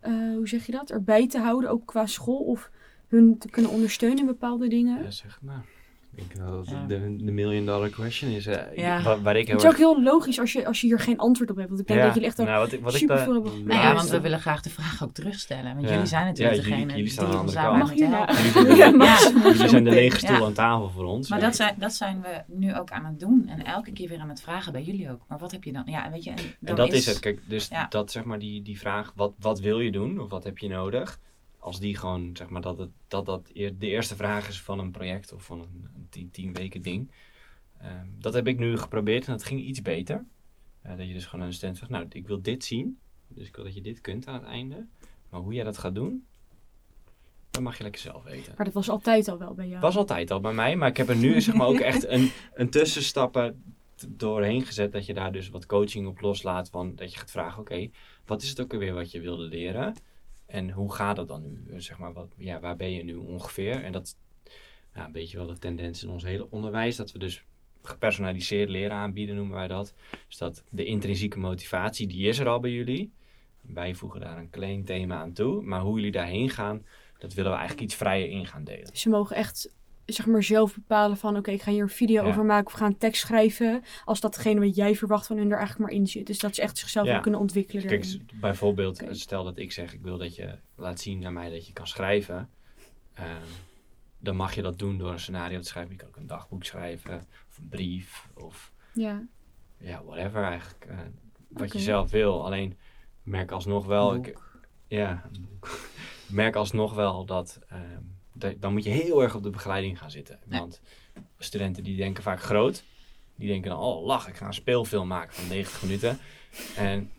eh, hoe zeg je dat, erbij te houden, ook qua school, of hun te kunnen ondersteunen in bepaalde dingen? Ja, zeg maar. Ik denk wel dat Ja. de, de million dollar question is. Ja. Waar, waar ik Het is ook heel logisch als je, als je hier geen antwoord op hebt, want ik denk Ja, dat jullie echt nou, wat ik, wat ik super daar- veel hebben Nou ja, want we willen graag de vraag ook terugstellen. Want Ja. jullie zijn natuurlijk Ja, jullie- degene jullie staan die aan de ons andere daar kant. moeten Mag helpen. hierna? Jullie zijn de- lege stoel Ja. aan tafel voor ons. Maar dat zijn, dat zijn we nu ook aan het doen. En elke keer weer aan het vragen bij jullie ook. Maar wat heb je dan? Ja, weet je, en, En dat is het. Kijk, dus Ja. dat zeg maar die, die vraag, wat, wat wil je doen? Of wat heb je nodig? Als die gewoon, zeg maar, dat het, dat, dat de eerste vraag is van een project of van een, een tien, tien weken ding. Ehm, dat heb ik nu geprobeerd en dat ging iets beter. Eh, dat je dus gewoon aan de student zegt, nou, ik wil dit zien. Dus ik wil dat je dit kunt aan het einde. Maar hoe jij dat gaat doen, dat mag je lekker zelf weten. Maar dat was altijd al wel bij jou. was altijd al bij mij, maar ik heb er nu zeg maar ook echt een, een tussenstappen doorheen gezet. Dat je daar dus wat coaching op loslaat. Van, dat je gaat vragen, oké, wat is het ook alweer wat je wilde leren? En hoe gaat het dan nu? Zeg maar, wat, ja, waar ben je nu ongeveer? En dat ja, een beetje wel de tendens in ons hele onderwijs. Dat we dus gepersonaliseerd leren aanbieden, noemen wij dat. Dus dat de intrinsieke motivatie, die is er al bij jullie. Wij voegen daar een klein thema aan toe. Maar hoe jullie daarheen gaan, dat willen we eigenlijk iets vrijer in gaan delen. Ze mogen echt zeg maar zelf bepalen van oké, ik ga hier een video Ja. over maken of ga een tekst schrijven. Als datgene wat jij verwacht van hun er eigenlijk maar in zit. Dus dat ze echt zichzelf Ja. ook kunnen ontwikkelen. Kijk, daarin. bijvoorbeeld, stel dat ik zeg, ik wil dat je laat zien aan mij dat je kan schrijven. Ehm, dan mag je dat doen door een scenario te schrijven. Je kan ook een dagboek schrijven, of een brief, of Ja. ja, whatever eigenlijk. eh, wat je zelf wil. Alleen merk alsnog wel, ik, ja, merk alsnog wel dat, ehm, dan moet je heel erg op de begeleiding gaan zitten. Ja. Want studenten die denken vaak groot. Die denken dan, oh lach, ik ga een speelfilm maken van 90 minuten. En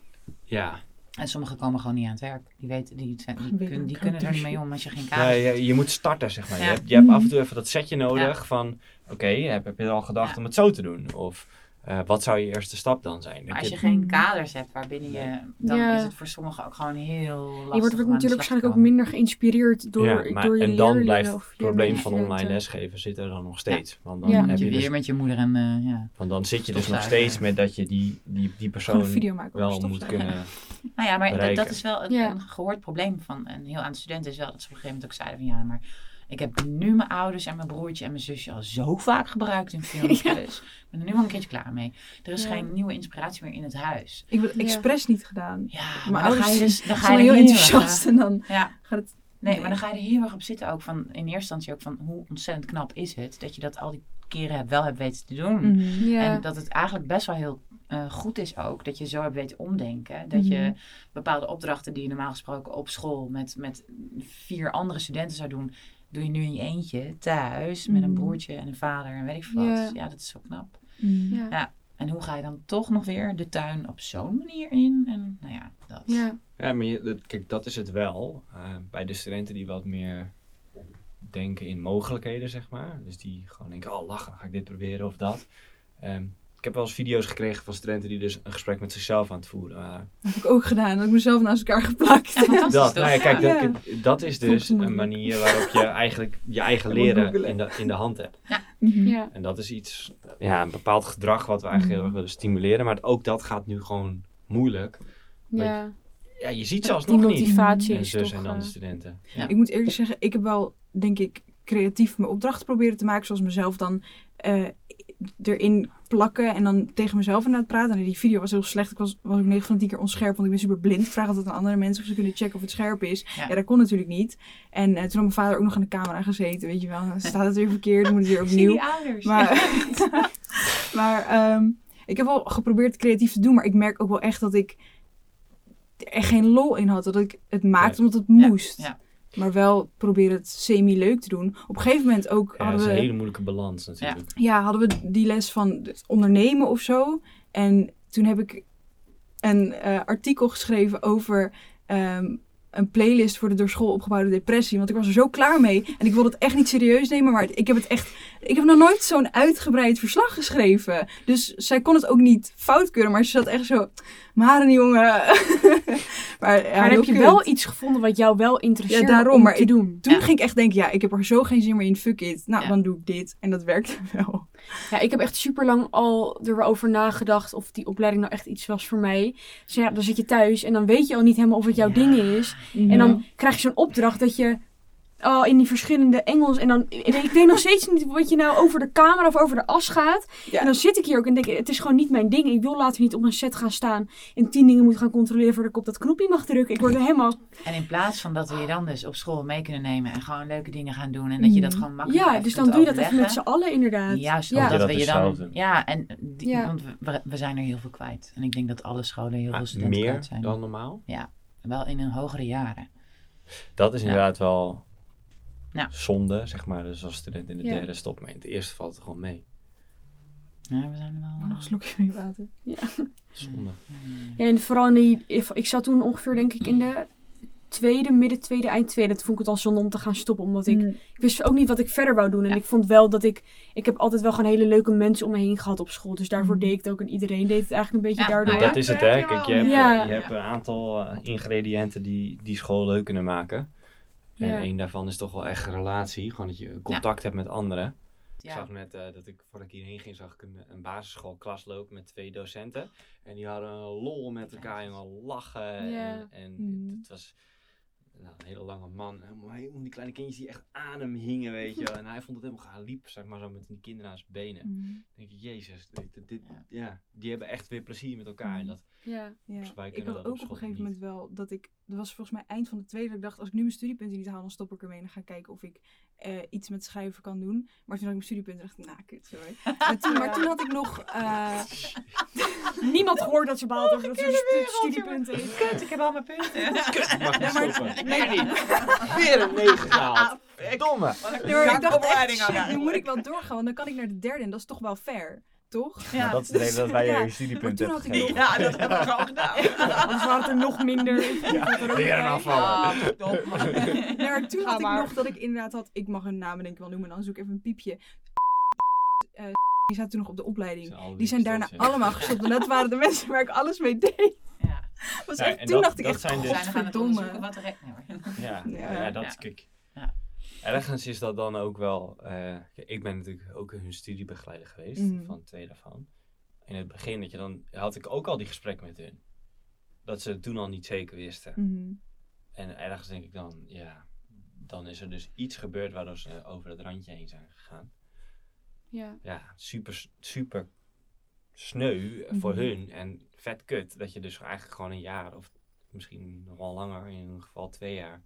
Ja. En sommigen komen gewoon niet aan het werk. Die, weten, die, die, die een kunnen er niet mee om als je geen Ja, kader je, je moet starten, zeg maar. Ja. Je, hebt, je hebt af en toe even dat setje nodig van... Oké, heb, heb je er al gedacht Ja. om het zo te doen? Of eh, wat zou je eerste stap dan zijn? Maar als je je- geen kaders hebt waarbinnen je, dan Ja. is het voor sommigen ook gewoon heel lastig. Je wordt natuurlijk waarschijnlijk ook minder geïnspireerd door, ja, maar, door je en dan blijft het probleem van online lesgeven zit er dan nog steeds. Want, dan Ja. Heb je je dus, weer met je moeder en eh, ja. want dan zit je dus nog steeds met dat je die, die, die persoon wel moet kunnen... Nou ja, maar dat- dat bereiken. is wel een, Ja. een gehoord probleem van een heel aantal studenten. Is wel dat ze op een gegeven moment ook zeiden van ja, maar ik heb nu mijn ouders en mijn broertje en mijn zusje al zo vaak gebruikt in filmpjes. Ik ben er nu wel een keertje klaar mee. Er is Ja. geen nieuwe inspiratie meer in het huis. Ik heb het Ja. expres niet gedaan. Ja, maar dan ga ouders je dus dan ga zijn je heel er heel enthousiast en dan Ja, gaat het... nee, Nee. maar dan ga je er heel erg op zitten ook van in eerste instantie ook van hoe ontzettend knap is het dat je dat al die keren hebt, wel hebt weten te doen. Mhm. En dat het eigenlijk best wel heel eh, goed is ook dat je zo hebt weten omdenken. Dat je Mhm. bepaalde opdrachten die je normaal gesproken op school met, met vier andere studenten zou doen, doe je nu in je eentje thuis met een Mhm. broertje en een vader en weet ik veel wat. Ja. Ja, dat is zo knap. Mhm. ja. Ja. En hoe ga je dan toch nog weer de tuin op zo'n manier in? En nou ja, dat. Ja. Ja, maar je, dat- kijk, dat is het wel. Eh, bij de studenten die wat meer denken in mogelijkheden, zeg maar. Dus die gewoon denken, oh lachen, dan ga ik dit proberen of dat. Ehm, heb wel eens video's gekregen van studenten die dus een gesprek met zichzelf aan het voeren waren. Dat heb ik ook gedaan. Dat heb ik mezelf naast elkaar geplakt. Ja, fantastisch Dat, nou ja, kijk, Ja. dat, is ik dus een manier waarop je eigenlijk je eigen Ik leren in de, in de hand hebt. Mhm. Ja. En dat is iets, ja, een bepaald gedrag wat we eigenlijk heel erg Mhm. willen stimuleren. Maar ook dat gaat nu gewoon moeilijk. Ja. Ja, je ziet zelfs nog niet. motivatie En is zus toch... en dan de eh, studenten. Ja. Ik moet eerlijk zeggen, ik heb wel, denk ik, creatief mijn opdrachten proberen te maken. Zoals mezelf dan eh, erin plakken en dan tegen mezelf inderdaad praten. En die video was heel slecht. Ik was, was ook 9 van de 10 keer onscherp, want ik ben super blind. Ik vraag altijd aan andere mensen of ze kunnen checken of het scherp is. Ja. Ja, dat kon natuurlijk niet. En eh, toen had mijn vader ook nog aan de camera gezeten, weet je wel. Dan staat het weer verkeerd, dan moet het weer opnieuw. die ouders. Maar, maar ehm, ik heb wel geprobeerd creatief te doen, maar ik merk ook wel echt dat ik er echt geen lol in had. Dat ik het maakte omdat het Ja, moest. ja. Maar wel proberen het semi-leuk te doen. Op een gegeven moment ook Ja, dat hadden, is een we, hele moeilijke balans natuurlijk. ja, hadden we die les van het ondernemen of zo. En toen heb ik een eh, artikel geschreven over ehm, een playlist voor de door school opgebouwde depressie. Want ik was er zo klaar mee. En ik wilde het echt niet serieus nemen. Maar ik heb het echt. Ik heb nog nooit zo'n uitgebreid verslag geschreven. Dus zij kon het ook niet fout Maar ze zat echt zo. Maren, jongen. maar ja, Maar heb je kut. wel iets gevonden wat jou wel interesseert Ja, daarom, om maar te ik- doen? Toen Ja. ging ik echt denken, ja, ik heb er zo geen zin meer in. Fuck it. Nou, dan doe ik dit. En dat werkte wel. Ja, ik heb echt super lang al erover nagedacht of die opleiding nou echt iets was voor mij. Dus ja, dan zit je thuis en dan weet je al niet helemaal of het jouw Ja. ding is. En dan krijg je zo'n opdracht dat je oh, in die verschillende Engels. En dan ik weet- ik nog steeds niet wat je nou over de camera of over de as gaat. Ja. En dan zit ik hier ook en denk, het is gewoon niet mijn ding. Ik wil later niet op een set gaan staan en tien dingen moeten gaan controleren voordat ik op dat knopje mag drukken. Ik word er helemaal. En in plaats van dat we je dan dus op school mee kunnen nemen en gewoon leuke dingen gaan doen en dat je dat Mhm. gewoon makkelijk Ja, dus dan doe je dat even met z'n allen inderdaad. Juist, Ja. omdat Dat we je dat dan... Ja, en die, Ja. want we, we zijn er heel veel kwijt. En ik denk dat alle scholen heel veel Ah, studenten meer kwijt zijn. dan normaal. Wel in hun hogere jaren. Dat is Ja. inderdaad wel Ja. zonde, zeg maar. Dus als student in de Ja. derde stop. Maar in het eerste valt het gewoon mee. Ja, we zijn er wel... Nog een slokje van je water. Zonde. Ja, en vooral in die, ik zat toen ongeveer denk ik in de tweede, midden tweede, eind tweede. Toen vond ik het al zonde om te gaan stoppen. Omdat ik, ik wist ook niet wat ik verder wou doen. En Ja. ik vond wel dat ik, ik heb altijd wel gewoon hele leuke mensen om me heen gehad op school. Dus daarvoor Mhm. deed ik het ook. En iedereen deed het eigenlijk een beetje Ja, daardoor. nou ja. Dat is het, hè. Kijk, je hebt, Ja. je hebt een aantal eh, ingrediënten die die school leuk kunnen maken. En Ja. één daarvan is toch wel echt relatie. Gewoon dat je contact hebt met anderen. Ik zag net eh, dat ik, voordat ik hierheen ging, zag ik een, een basisschoolklas lopen met twee docenten. En die hadden een lol met elkaar, jongen, lachen. En, en Mhm. het was nou, een hele lange man. Helemaal, die kleine kindjes die echt aan hem hingen, weet je. En hij vond het helemaal gaaf. Hij liep, zeg maar, zo met die kinderen aan zijn benen. Dan denk je, jezus, dit, dit, dit- ja, die hebben echt weer plezier met elkaar. En dat, Ja. Ja. Dus wij Ik had ook op op een gegeven niet. moment wel dat ik. Dat was volgens mij eind van de tweede. Dat ik dacht, als ik nu mijn studiepunten niet haal, dan stop ik ermee. En dan ga ik kijken of ik eh, iets met schrijven kan doen. Maar toen had ik mijn studiepunten en dacht ik, nou, kut, sorry. Toen, maar toen had ik nog. eh, Niemand gehoord dat ze behaalt over dat ze studiepunten heeft. Kut, ik heb al mijn punten. mag Ja, niet maar- stoppen. nee, Weer een 9 gehaald. Domme. Nee, ik dacht echt, nu moet ik wel doorgaan, want dan kan ik naar de derde en dat is toch wel fair. Toch? Ja, Nou, dat is de reden dat wij Ja, je studiepunt hebben had ik gegeven. ja, dat hebben we gewoon gedaan. Anders waren het er nog minder. Weer een afval. Ja, top. Nee, maar toen Ga had ik nog dat ik inderdaad had, ik mag hun namen denk ik wel noemen, dan zoek ik even een piepje. Eh, die zaten toen nog op de opleiding. Die zijn daarna allemaal gestopt. En dat waren de mensen waar ik alles mee deed. Ja. Was Ja, echt, en toen dat- dacht ik dat echt, zijn dus- zijn nog onderzoeken godverdomme. wat er... Ja, Ja. ja, dat Ja. is kijk. Ergens is dat dan ook wel. eh, ik ben natuurlijk ook hun studiebegeleider geweest, Mhm. van twee daarvan. In het begin dat je dan, had ik ook al die gesprekken met hun. Dat ze het toen al niet zeker wisten. Mhm. En ergens denk ik dan, ja, dan is er dus iets gebeurd waardoor ze over het randje heen zijn gegaan. Ja. Ja, super, super sneu voor Mhm. hun en vet kut dat je dus eigenlijk gewoon een jaar of misschien nog wel langer, in ieder geval twee jaar,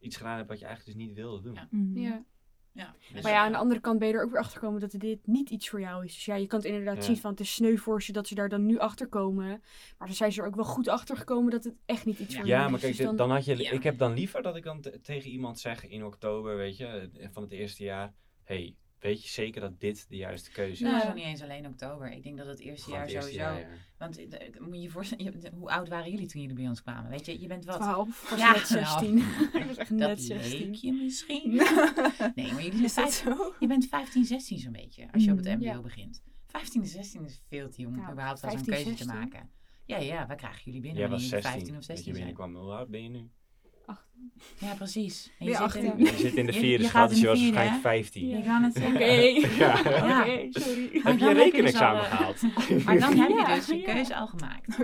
iets gedaan hebt wat je eigenlijk dus niet wilde doen. Ja. Mhm. ja. Ja. Dus- Maar ja, aan de andere kant ben je er ook weer achter gekomen dat dit niet iets voor jou is. Dus ja, je kan het inderdaad Ja. zien van het is sneu voor ze dat ze daar dan nu achter komen. Maar dan zijn ze er ook wel goed achter gekomen dat het echt niet iets Ja. voor Ja, jou maar is. kijk, Dus dan- dan had je, Ja. ik heb dan liever dat ik dan te- tegen iemand zeg in oktober, weet je, eh, van het eerste jaar, hey, weet je zeker dat dit de juiste keuze Nou, is? nog niet eens alleen oktober. Ik denk dat het eerste Gewoon jaar het eerste sowieso... jaar, ja. Want eh, moet je je voorstellen, je- hoe oud waren jullie toen jullie bij ons kwamen? Weet je, je bent wat... Twaalf. was Ja, net 16. ik was echt Dat net 16. leek je misschien. Nee, maar jullie zijn Is dat vijf- zo? Je bent 15, 16 zo'n beetje, als je op het mbo Ja. begint. 15 en 16 is veel te jong om Nou, überhaupt zo'n 15, keuze te 16. maken. Ja, ja, wij krijgen jullie binnen Jij was jullie 16 15 of dat je 16 zijn. binnenkwam. Hoe oud ben je nu? Ja, precies. En je zit 18? in- Je zit in de vierde, je schat, gaat dus in je de was vierde, waarschijnlijk hè? 15. Ik zeggen. Oké, Ja. Oké, sorry. Heb je een dus rekenexamen eh, gehaald? Maar dan heb je Ja, dus je ja. keuze al gemaakt.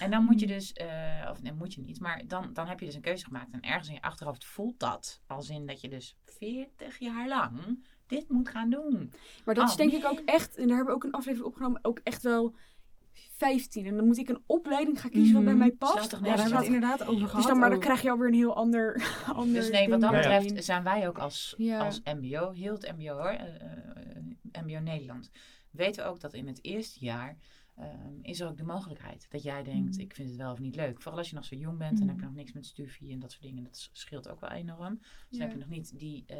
En dan moet je dus, eh, of nee, moet je niet, maar dan, dan heb je dus een keuze gemaakt. En ergens in je achterhoofd voelt dat. Als in dat je dus 40 jaar lang dit moet gaan doen. Maar dat is Oh, denk ik ook echt, en daar hebben we ook een aflevering opgenomen, ook echt wel 15. En dan moet ik een opleiding gaan kiezen wat bij Mhm. mij past. Ja, daar hebben we het inderdaad over gehad. Dus dan, maar dan ook. krijg je alweer een heel ander, ander Dus nee, wat dat betreft zijn wij ook als, Ja. als MBO, heel het MBO hoor, eh, eh, MBO Nederland, weten we ook dat in het eerste jaar ehm, is er ook de mogelijkheid dat jij denkt, Mhm. ik vind het wel of niet leuk. Vooral als je nog zo jong bent en Mhm. heb je nog niks met stufie en dat soort dingen, dat scheelt ook wel enorm. Dus dan heb je nog niet die, eh,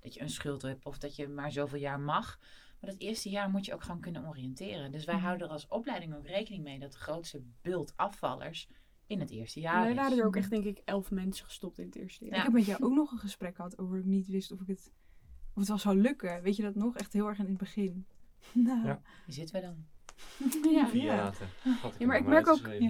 dat je een schuld hebt of dat je maar zoveel jaar mag. Maar dat eerste jaar moet je ook gewoon kunnen oriënteren. Dus wij Mhm. houden er als opleiding ook rekening mee dat de grootste bult afvallers in het eerste jaar wij waren er ook echt denk ik elf mensen gestopt in het eerste jaar. Ja. Ik heb met jou ook nog een gesprek gehad over ik niet wist of ik het, of het wel zou lukken. Weet je dat nog? Echt heel erg in het begin. Nou, Ja. Wie zitten we dan? Ja. Vier Ja. later. Ja, maar ik merk ook-. Eh,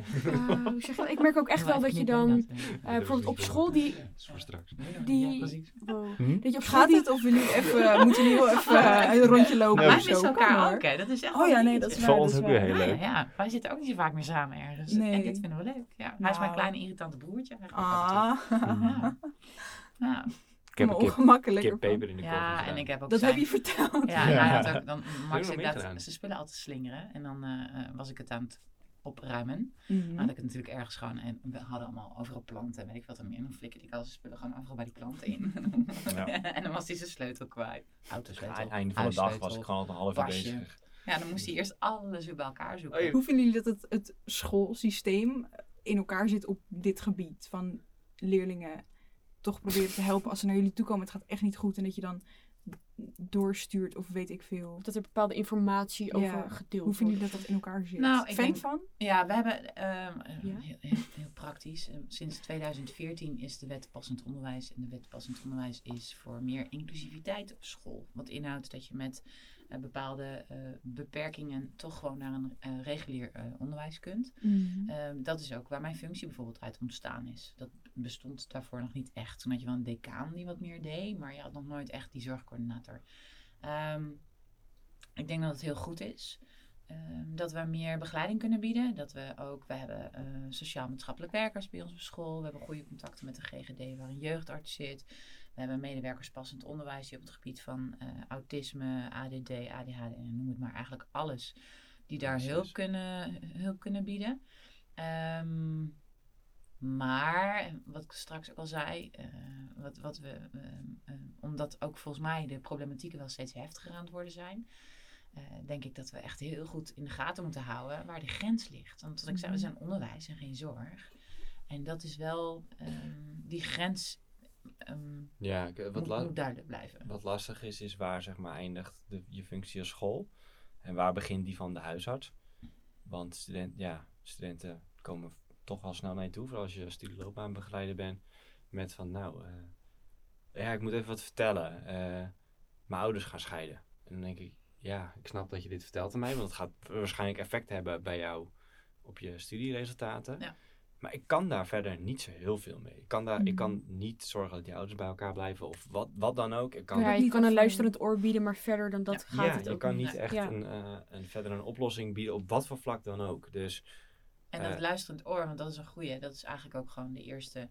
hoe zeg je dat? Ik merk ook echt wel dat je dan, eh, bijvoorbeeld op school die, Dat is voor straks. die- wow, Hm? dat je op school Gaat die, het of we nu even, moeten we nu heel even eh, een rondje lopen wij missen elkaar ook, hè? Dat is echt Oh wel ja, nee, dat is Voor waar. ons dat is ook weer heel Ja, leuk. ja, ja. wij zitten ook niet zo vaak meer samen ergens. Nee. En dit vinden we leuk. Ja. Hij is mijn Nou. kleine irritante broertje. Ah, Ja. Ik heb me kip, kip in de ja, en ik heb ook Dat zijn... heb je verteld. Ja, ook dan Max inderdaad, gedaan? ze spullen altijd slingeren. En dan eh, eh, was ik het aan het opruimen. Dan had ik het natuurlijk ergens gewoon, en we hadden allemaal overal planten, weet ik wat er meer. En dan flikkerde ik al zijn spullen gewoon overal bij die planten in. Ja. en dan was hij zijn sleutel kwijt. Autosleutel. Aan het einde van de dag was ik gewoon al een half uur bezig. Ja, dan moest hij eerst alles weer bij elkaar zoeken. Oh, ja. Hoe vinden jullie dat het, het schoolsysteem in elkaar zit op dit gebied? Van leerlingen toch proberen te helpen als ze naar jullie toe komen. Het gaat echt niet goed. En dat je dan doorstuurt of weet ik veel. dat er bepaalde informatie over Ja. gedeeld Hoe vinden wordt. jullie dat dat in elkaar zit? Nou, ik Fan denk- van? Ja, we hebben ehm, eh, Ja? Heel, heel, heel praktisch. eh, sinds 2014 is de wet passend onderwijs. En de wet passend onderwijs is voor meer inclusiviteit op school. Wat inhoudt dat je met eh, bepaalde eh, beperkingen toch gewoon naar een regulier eh, onderwijs kunt. Ehm, dat is ook waar mijn functie bijvoorbeeld uit ontstaan is. Dat bestond daarvoor nog niet echt. Toen had je wel een decaan die wat meer deed, maar je had nog nooit echt die zorgcoördinator. Ehm, ik denk dat het heel goed is. ehm, dat we meer begeleiding kunnen bieden. Dat we ook, we hebben eh, sociaal-maatschappelijk werkers bij ons op school. We hebben goede contacten met de GGD waar een jeugdarts zit. We hebben medewerkers passend onderwijs die op het gebied van eh, autisme, ADD, ADHD en noem het maar eigenlijk alles. Die daar hulp kunnen, hulp kunnen bieden. Ehm, maar, wat ik straks ook al zei, eh, wat, wat we, ehm, ehm, omdat ook volgens mij de problematieken wel steeds heftiger aan het worden zijn, eh, denk ik dat we echt heel goed in de gaten moeten houden waar de grens ligt. Want wat ik zei, we zijn onderwijs en geen zorg. En dat is wel, ehm, die grens ehm, Ja, ik- wat, moet duidelijk blijven. wat lastig is, is waar zeg maar eindigt de, je functie als school en waar begint die van de huisarts. Want student, ja, studenten komen toch wel snel naar je toe, vooral als je studieloopbaanbegeleider bent, met van nou, eh, ja, ik moet even wat vertellen. Eh, mijn ouders gaan scheiden. En dan denk ik, ja, ik snap dat je dit vertelt aan mij, want het gaat waarschijnlijk effect hebben bij jou op je studieresultaten. Ja. Maar ik kan daar verder niet zo heel veel mee. Ik kan, daar, ik Mhm. kan niet zorgen dat die ouders bij elkaar blijven of wat, wat dan ook. Ik kan Ja, je niet kan een luisterend oor bieden, maar verder dan dat gaat ja, het je ook kan niet. niet echt Ja. een, eh, een, verder een oplossing bieden op wat voor vlak dan ook. Dus En dat luisterend oor, want dat is een goeie. Dat is eigenlijk ook gewoon de eerste,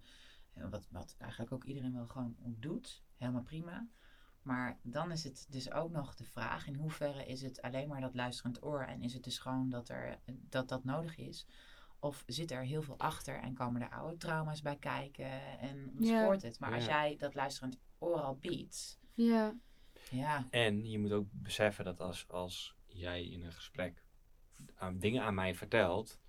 eh, wat, wat eigenlijk ook iedereen wel gewoon doet. Helemaal prima. Maar dan is het dus ook nog de vraag, in hoeverre is het alleen maar dat luisterend oor en is het dus gewoon dat er, dat, dat nodig is? Of zit er heel veel achter en komen er oude trauma's bij kijken en Ja. spoort het? Maar als jij dat luisterend oor al biedt, Ja. ja, En je moet ook beseffen dat als, als jij in een gesprek aan, dingen aan mij vertelt,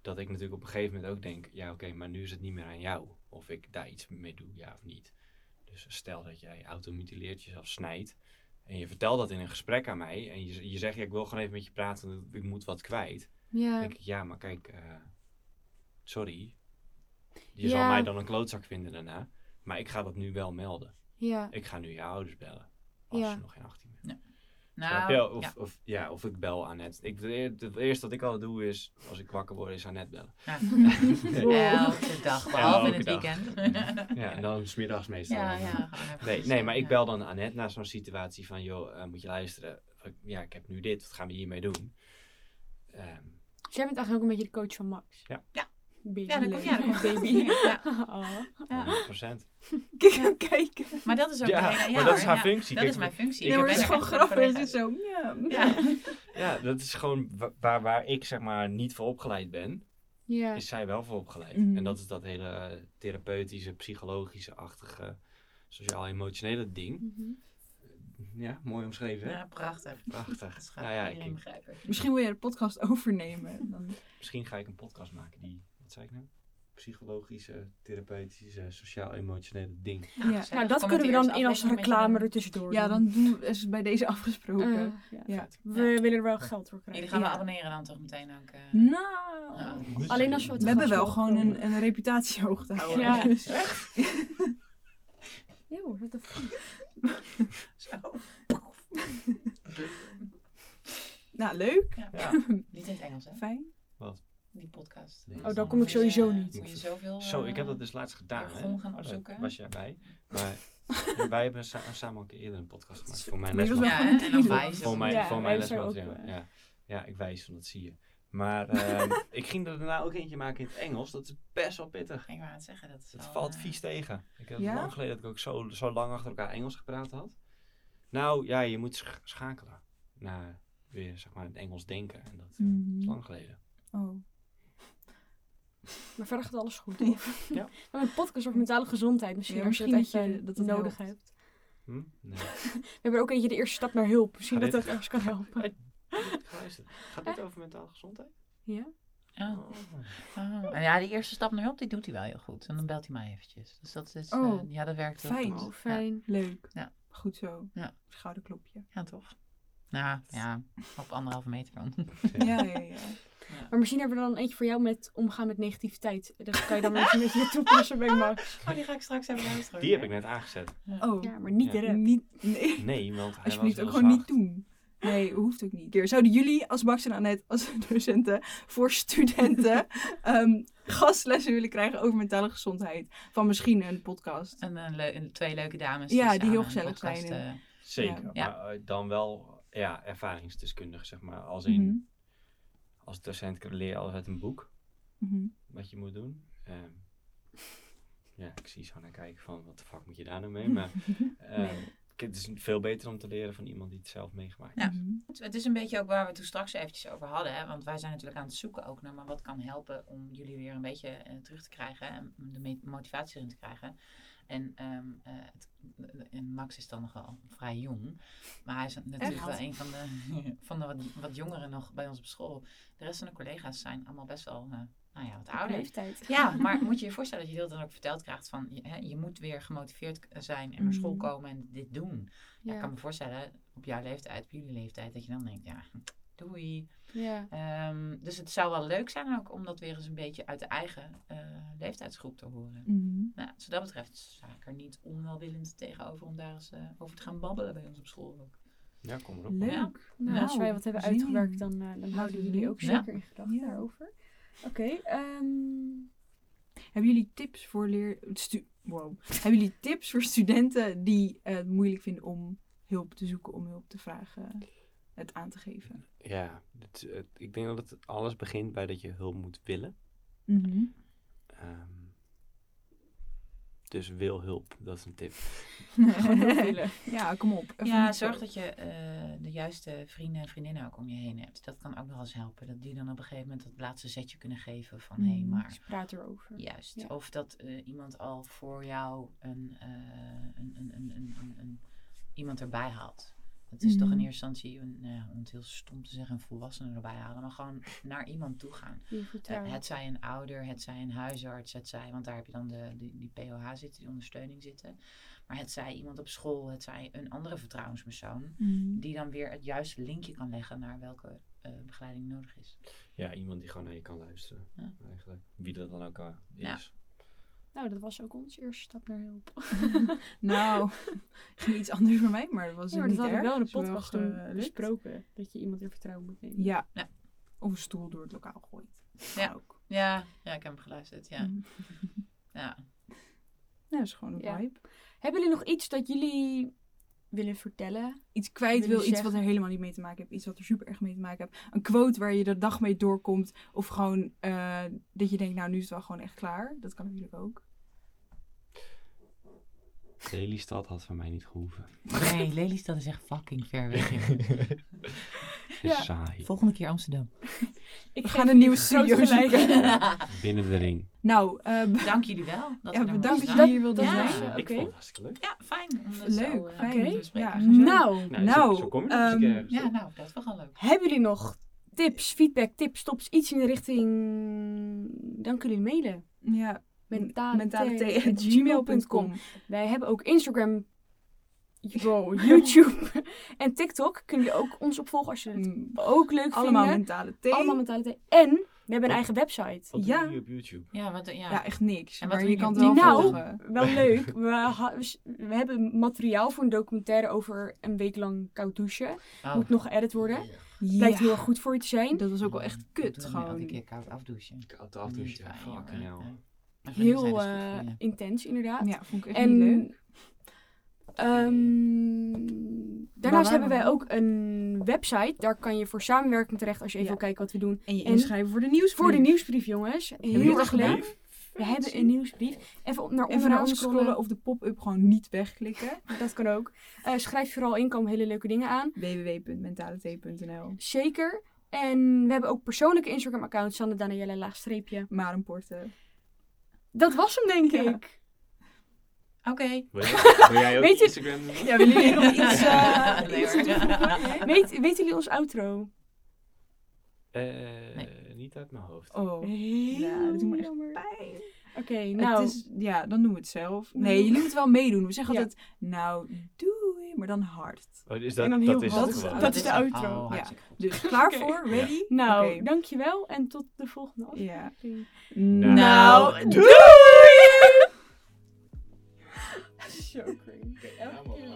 dat ik natuurlijk op een gegeven moment ook denk, ja oké, maar nu is het niet meer aan jou. Of ik daar iets mee doe, ja of niet. Dus stel dat jij automutileert, jezelf snijdt, en je vertelt dat in een gesprek aan mij, en je, je zegt, ja, ik wil gewoon even met je praten, ik moet wat kwijt. Dan Ja. denk ik, ja, maar kijk, eh, sorry. Je Ja. zal mij dan een klootzak vinden daarna, maar ik ga dat nu wel melden. Ja. Ik ga nu je ouders bellen, als Ja. je nog geen 18 bent. Snap nou? Of, ja. Of, ja, of ik bel Annette. Ik, het, eerste wat ik altijd doe is, als ik wakker word, is Annette bellen. Ja. Elke dag, behalve in het dag. weekend. Ja, en dan smiddags meestal. ja, ja, eh, Nee, nee, maar ik bel dan Annette na zo'n situatie van, joh, eh, moet je luisteren. Ja, ik heb nu dit, wat gaan we hiermee doen? Ehm, Dus jij bent eigenlijk ook een beetje de coach van Max. Ja. Ja. Baby. Ja, komt- ja, dat komt- baby. Ja. Oh. Ja. 100%. Kijk hem kijken. Maar dat is ook Ja, hele- maar dat is haar ja. functie. Dat Kijk, is mijn functie. ik Nee, maar ben het is er gewoon grappig. Het is zo, ja. Ja. Ja, dat is gewoon wa- waar, waar ik zeg maar niet voor opgeleid ben, Ja. is zij wel voor opgeleid. Mhm. En dat is dat hele therapeutische, psychologische-achtige, sociaal-emotionele ding. Mhm. Ja, mooi omschreven. hè? Ja, prachtig. Prachtig. Nou ja, ik-. Misschien wil jij de podcast overnemen. Dan... Misschien ga ik een podcast maken die, wat zei ik nou? Psychologische, therapeutische, sociaal-emotionele ding. Ja. Nou, dat kunnen we de dan in als reclame doen. er tussendoor ja, dan doen we, is het bij deze afgesproken. Eh, ja. Ja. we willen er wel geld voor krijgen. Jullie gaan Ja. wel abonneren dan toch meteen ook. eh, Nou, Ja. Alleen als we het we hebben wel gewoon een, een reputatie hoog te houden. Ja. Dus- Yo, what the fuck? Zo. nou, leuk. Ja. Ja. Niet in het Engels, hè? Fijn. Die podcast. Nee. Oh, dan kom ik sowieso niet. Moet je zoveel... Zo, ik heb eh, dat dus laatst gedaan. Hè? gaan Oh, daar opzoeken. was jij bij. Maar wij hebben sa- samen al een keer eerder een podcast gemaakt. Voor mijn lesmateriaal. Ja, en dan wijzen. Voor mijn, Ja, voor mijn ook, eh, Ja. ja, ik wijs van dat zie je. Maar ehm, ik ging er daarna ook eentje maken in het Engels. Dat is best wel pittig. Ik wou het zeggen, dat is Het wel, valt eh, vies tegen. Ik heb Ja? lang geleden dat ik ook zo, zo lang achter elkaar Engels gepraat had. Nou ja, je moet sch- schakelen naar weer zeg maar het Engels denken. En dat eh, Mhm. is lang geleden. Oh. Maar verder gaat alles goed. Ja. Ja. Hebben een podcast over mentale gezondheid. Misschien Ja, je dat je- dat het nodig helpt. hebt. Hm? Nee. We hebben er ook eentje de eerste stap naar hulp. Misschien Gaat dat dit- dat ergens kan helpen. Gaat dit over mentale gezondheid? Ja? Oh. Oh. Oh. En ja, die eerste stap naar hulp, die doet hij wel heel goed. En dan belt hij mij eventjes. Dus dat is, Oh, eh, ja, dat werkt heel fijn. goed. Oh, fijn. Leuk. Ja. Goed zo. Ja. Schouderklopje. Ja, tof. Nou, ja, op anderhalve meter dan. Ja, ja, ja. Maar misschien hebben we dan eentje voor jou met omgaan met negativiteit. Dat kan je dan misschien een beetje toepassen bij Max. Oh, die ga ik straks even luisteren. Die heb ik net aangezet. Oh, Ja, maar niet Ja. direct. niet, nee. Nee, want hij Alsjeblieft, was ook gewoon niet doen. Nee, hoeft ook niet. Keer. Zouden jullie als Max en Annette, als docenten, voor studenten um, gastlessen willen krijgen over mentale gezondheid? Van misschien een podcast. En een twee leuke dames. Ja, die heel gezellig podcast, zijn en- eh, Zeker, Ja. maar eh, dan wel ja, ervaringsdeskundig, zeg maar. Als in, Mhm, als docent leer je altijd uit een boek mhm. wat je moet doen. Ehm, ja, ik zie zo naar kijken van, wat de fuck moet je daar nou mee? Maar ehm, het is veel beter om te leren van iemand die het zelf meegemaakt Ja. heeft. Mhm. Het- Het is een beetje ook waar we het toen straks eventjes over hadden. Hè? Want wij zijn natuurlijk aan het zoeken ook naar maar wat kan helpen om jullie weer een beetje eh, terug te krijgen. En de motivatie erin te krijgen. En, ehm, eh, het- en Max is dan nog wel vrij jong. Maar hij is natuurlijk wel een van de, van de wat, wat jongeren nog bij ons op school. De rest van de collega's zijn allemaal best wel eh, nou ja, wat ouder. leeftijd. Ja, maar moet je je voorstellen dat je heel dan ook verteld krijgt van je, hè, je moet weer gemotiveerd k- zijn en naar school Mhm. komen en dit doen. Ja. Ja. ik kan me voorstellen op jouw leeftijd, op jullie leeftijd, dat je dan denkt, ja, doei. Ja. Ehm, dus het zou wel leuk zijn ook om dat weer eens een beetje uit de eigen eh, leeftijdsgroep te horen. Mhm. Nou, dus wat dat betreft sta ik er niet onwelwillend tegenover om daar eens eh, over te gaan babbelen bij ons op school ook. Ja, kom erop. Leuk. Ja. Nou, als wij wat hebben uitgewerkt, dan, eh, dan houden we jullie ook Ja. zeker in gedachten Ja. daarover. Oké, ehm, Hebben jullie tips voor leer... Stu... Wow. Hebben jullie tips voor studenten die het moeilijk vinden om hulp te zoeken, om hulp te vragen, het aan te geven? Ja, het, het- ik denk dat het alles begint bij dat je hulp moet willen. Mhm. Ehm, dus wil hulp, dat is een tip. gewoon hulp willen. Ja, kom op. Even Ja, zorg zo. dat je eh, de juiste vrienden en vriendinnen ook om je heen hebt. Dat kan ook nog eens helpen. Dat die dan op een gegeven moment het laatste zetje kunnen geven van hé, hey, Mhm. maar Dus praat erover. juist. Ja. Of dat eh, iemand al voor jou een, eh, een, een, een, een, een, een- iemand erbij haalt. Het is toch in Mhm. eerste instantie, een, nou ja, om het heel stom te zeggen, een volwassene erbij halen. Maar gewoon naar iemand toe gaan. Eh, het zij een ouder, het zij een huisarts, het zij, want daar heb je dan de, die, die POH zitten, die ondersteuning zitten. Maar het zij iemand op school, het zij een andere vertrouwenspersoon, Mhm. die dan weer het juiste linkje kan leggen naar welke eh, begeleiding nodig is. Ja, iemand die gewoon naar je kan luisteren. Ja. Eigenlijk. Wie dat dan ook eh, Ja. Nou, dat was ook onze eerste stap naar hulp. Nou, ging iets anders voor mij, maar dat was Ja, maar niet dat erg. wel in de wel podcast toen besproken. Dat je iemand in vertrouwen moet nemen. Ja. Ja. Of een stoel door het lokaal gooit. Ja. Ook. Ja, ja, ik heb hem geluisterd. Ja. Mhm. ja. Ja, dat is gewoon een Ja. vibe. Hebben jullie nog iets dat jullie willen vertellen? Iets kwijt Wil iets wat er helemaal niet mee te maken heeft. Iets wat er super erg mee te maken heeft. Een quote waar je de dag mee doorkomt. Of gewoon eh, dat je denkt, nou nu is het wel gewoon echt klaar. Dat kan natuurlijk ook. Lelystad had van mij niet gehoeven. Nee, Lelystad is echt fucking ver weg. Ja. saai. Volgende keer Amsterdam. Ik We gaan een nieuwe jullie studio. Binnen de ring. Nou, b- Dank jullie wel. Dat ja, we bedankt dat je hier wilde Ja. zijn. Ja, ik oké. vond het hartstikke leuk. Ja, fijn. Leuk, zo, eh, fijn. Ja. Nou, Nou, Nou, zo, zo kom je natuurlijk ehm, ergens. Ja, nou, dat is wel leuk. hebben jullie nog tips, feedback, tips, tops, iets in de richting... Dan kunnen jullie mailen. ja, Mentale gmail.com. Wij hebben ook Instagram, wow, YouTube en TikTok. Kunnen jullie ook ons opvolgen als je het ook leuk Mm, Allemaal mentale thee. Allemaal mentale thee. En we hebben een eigen website. Wat ja. doen jullie op YouTube? Ja, wat, ja. Ja, echt niks. En wat maar doen je kan het wel Nou, volgen. Wel leuk. We, ha- we hebben materiaal voor een documentaire over een week lang koud douchen. Oh. Moet nog geëdit worden. Ja, Blijkt heel erg goed voor je te zijn. dat was ook wel echt kut Doe dan nu elke gewoon. keer koud afdouchen. Koud afdouchen. Fucking hell. Heel zeiden, "Is goed eh, voor je." intens, inderdaad. Ja, vond ik echt niet leuk. ehm, daarnaast hebben wij ook een website. Daar kan je voor samenwerking terecht als je even Ja. wil kijken wat we doen. En je En inschrijven voor de nieuwsbrief. Voor de nieuwsbrief, jongens. Heel erg leuk. We hebben een nieuwsbrief. Even op naar Even naar onderaan ons scrollen. scrollen of de pop-up gewoon niet wegklikken. Dat kan ook. Eh, schrijf vooral in, komen hele leuke dingen aan. www.mentalethee.nl Zeker. En we hebben ook persoonlijke Instagram-accounts. Sanne Danielle laagstreepje. Marenporten. Dat was hem, denk Ja. ik. Oké. Wil jij, wil jij ook Weet je- Instagram doen? Ja, willen jullie nog iets, eh, Nee, iets? Weet, weten jullie ons outro? Eh, Nee. Niet uit mijn hoofd. Oh, Heel Ja, dat doet me echt jammer. pijn. Oké, nou. Het is, ja, dan doen we het zelf. Nee, jullie moeten wel meedoen. We zeggen Ja. altijd, nou, doei, maar dan hard. Oh, is En dan dat heel is hard. het Dat- dat is de outro. Oh. Dus klaar voor? Ready? nou, Oké. dankjewel en tot de volgende aflevering. Ja. Nou, doei! Zo crazy. Oké, elke keer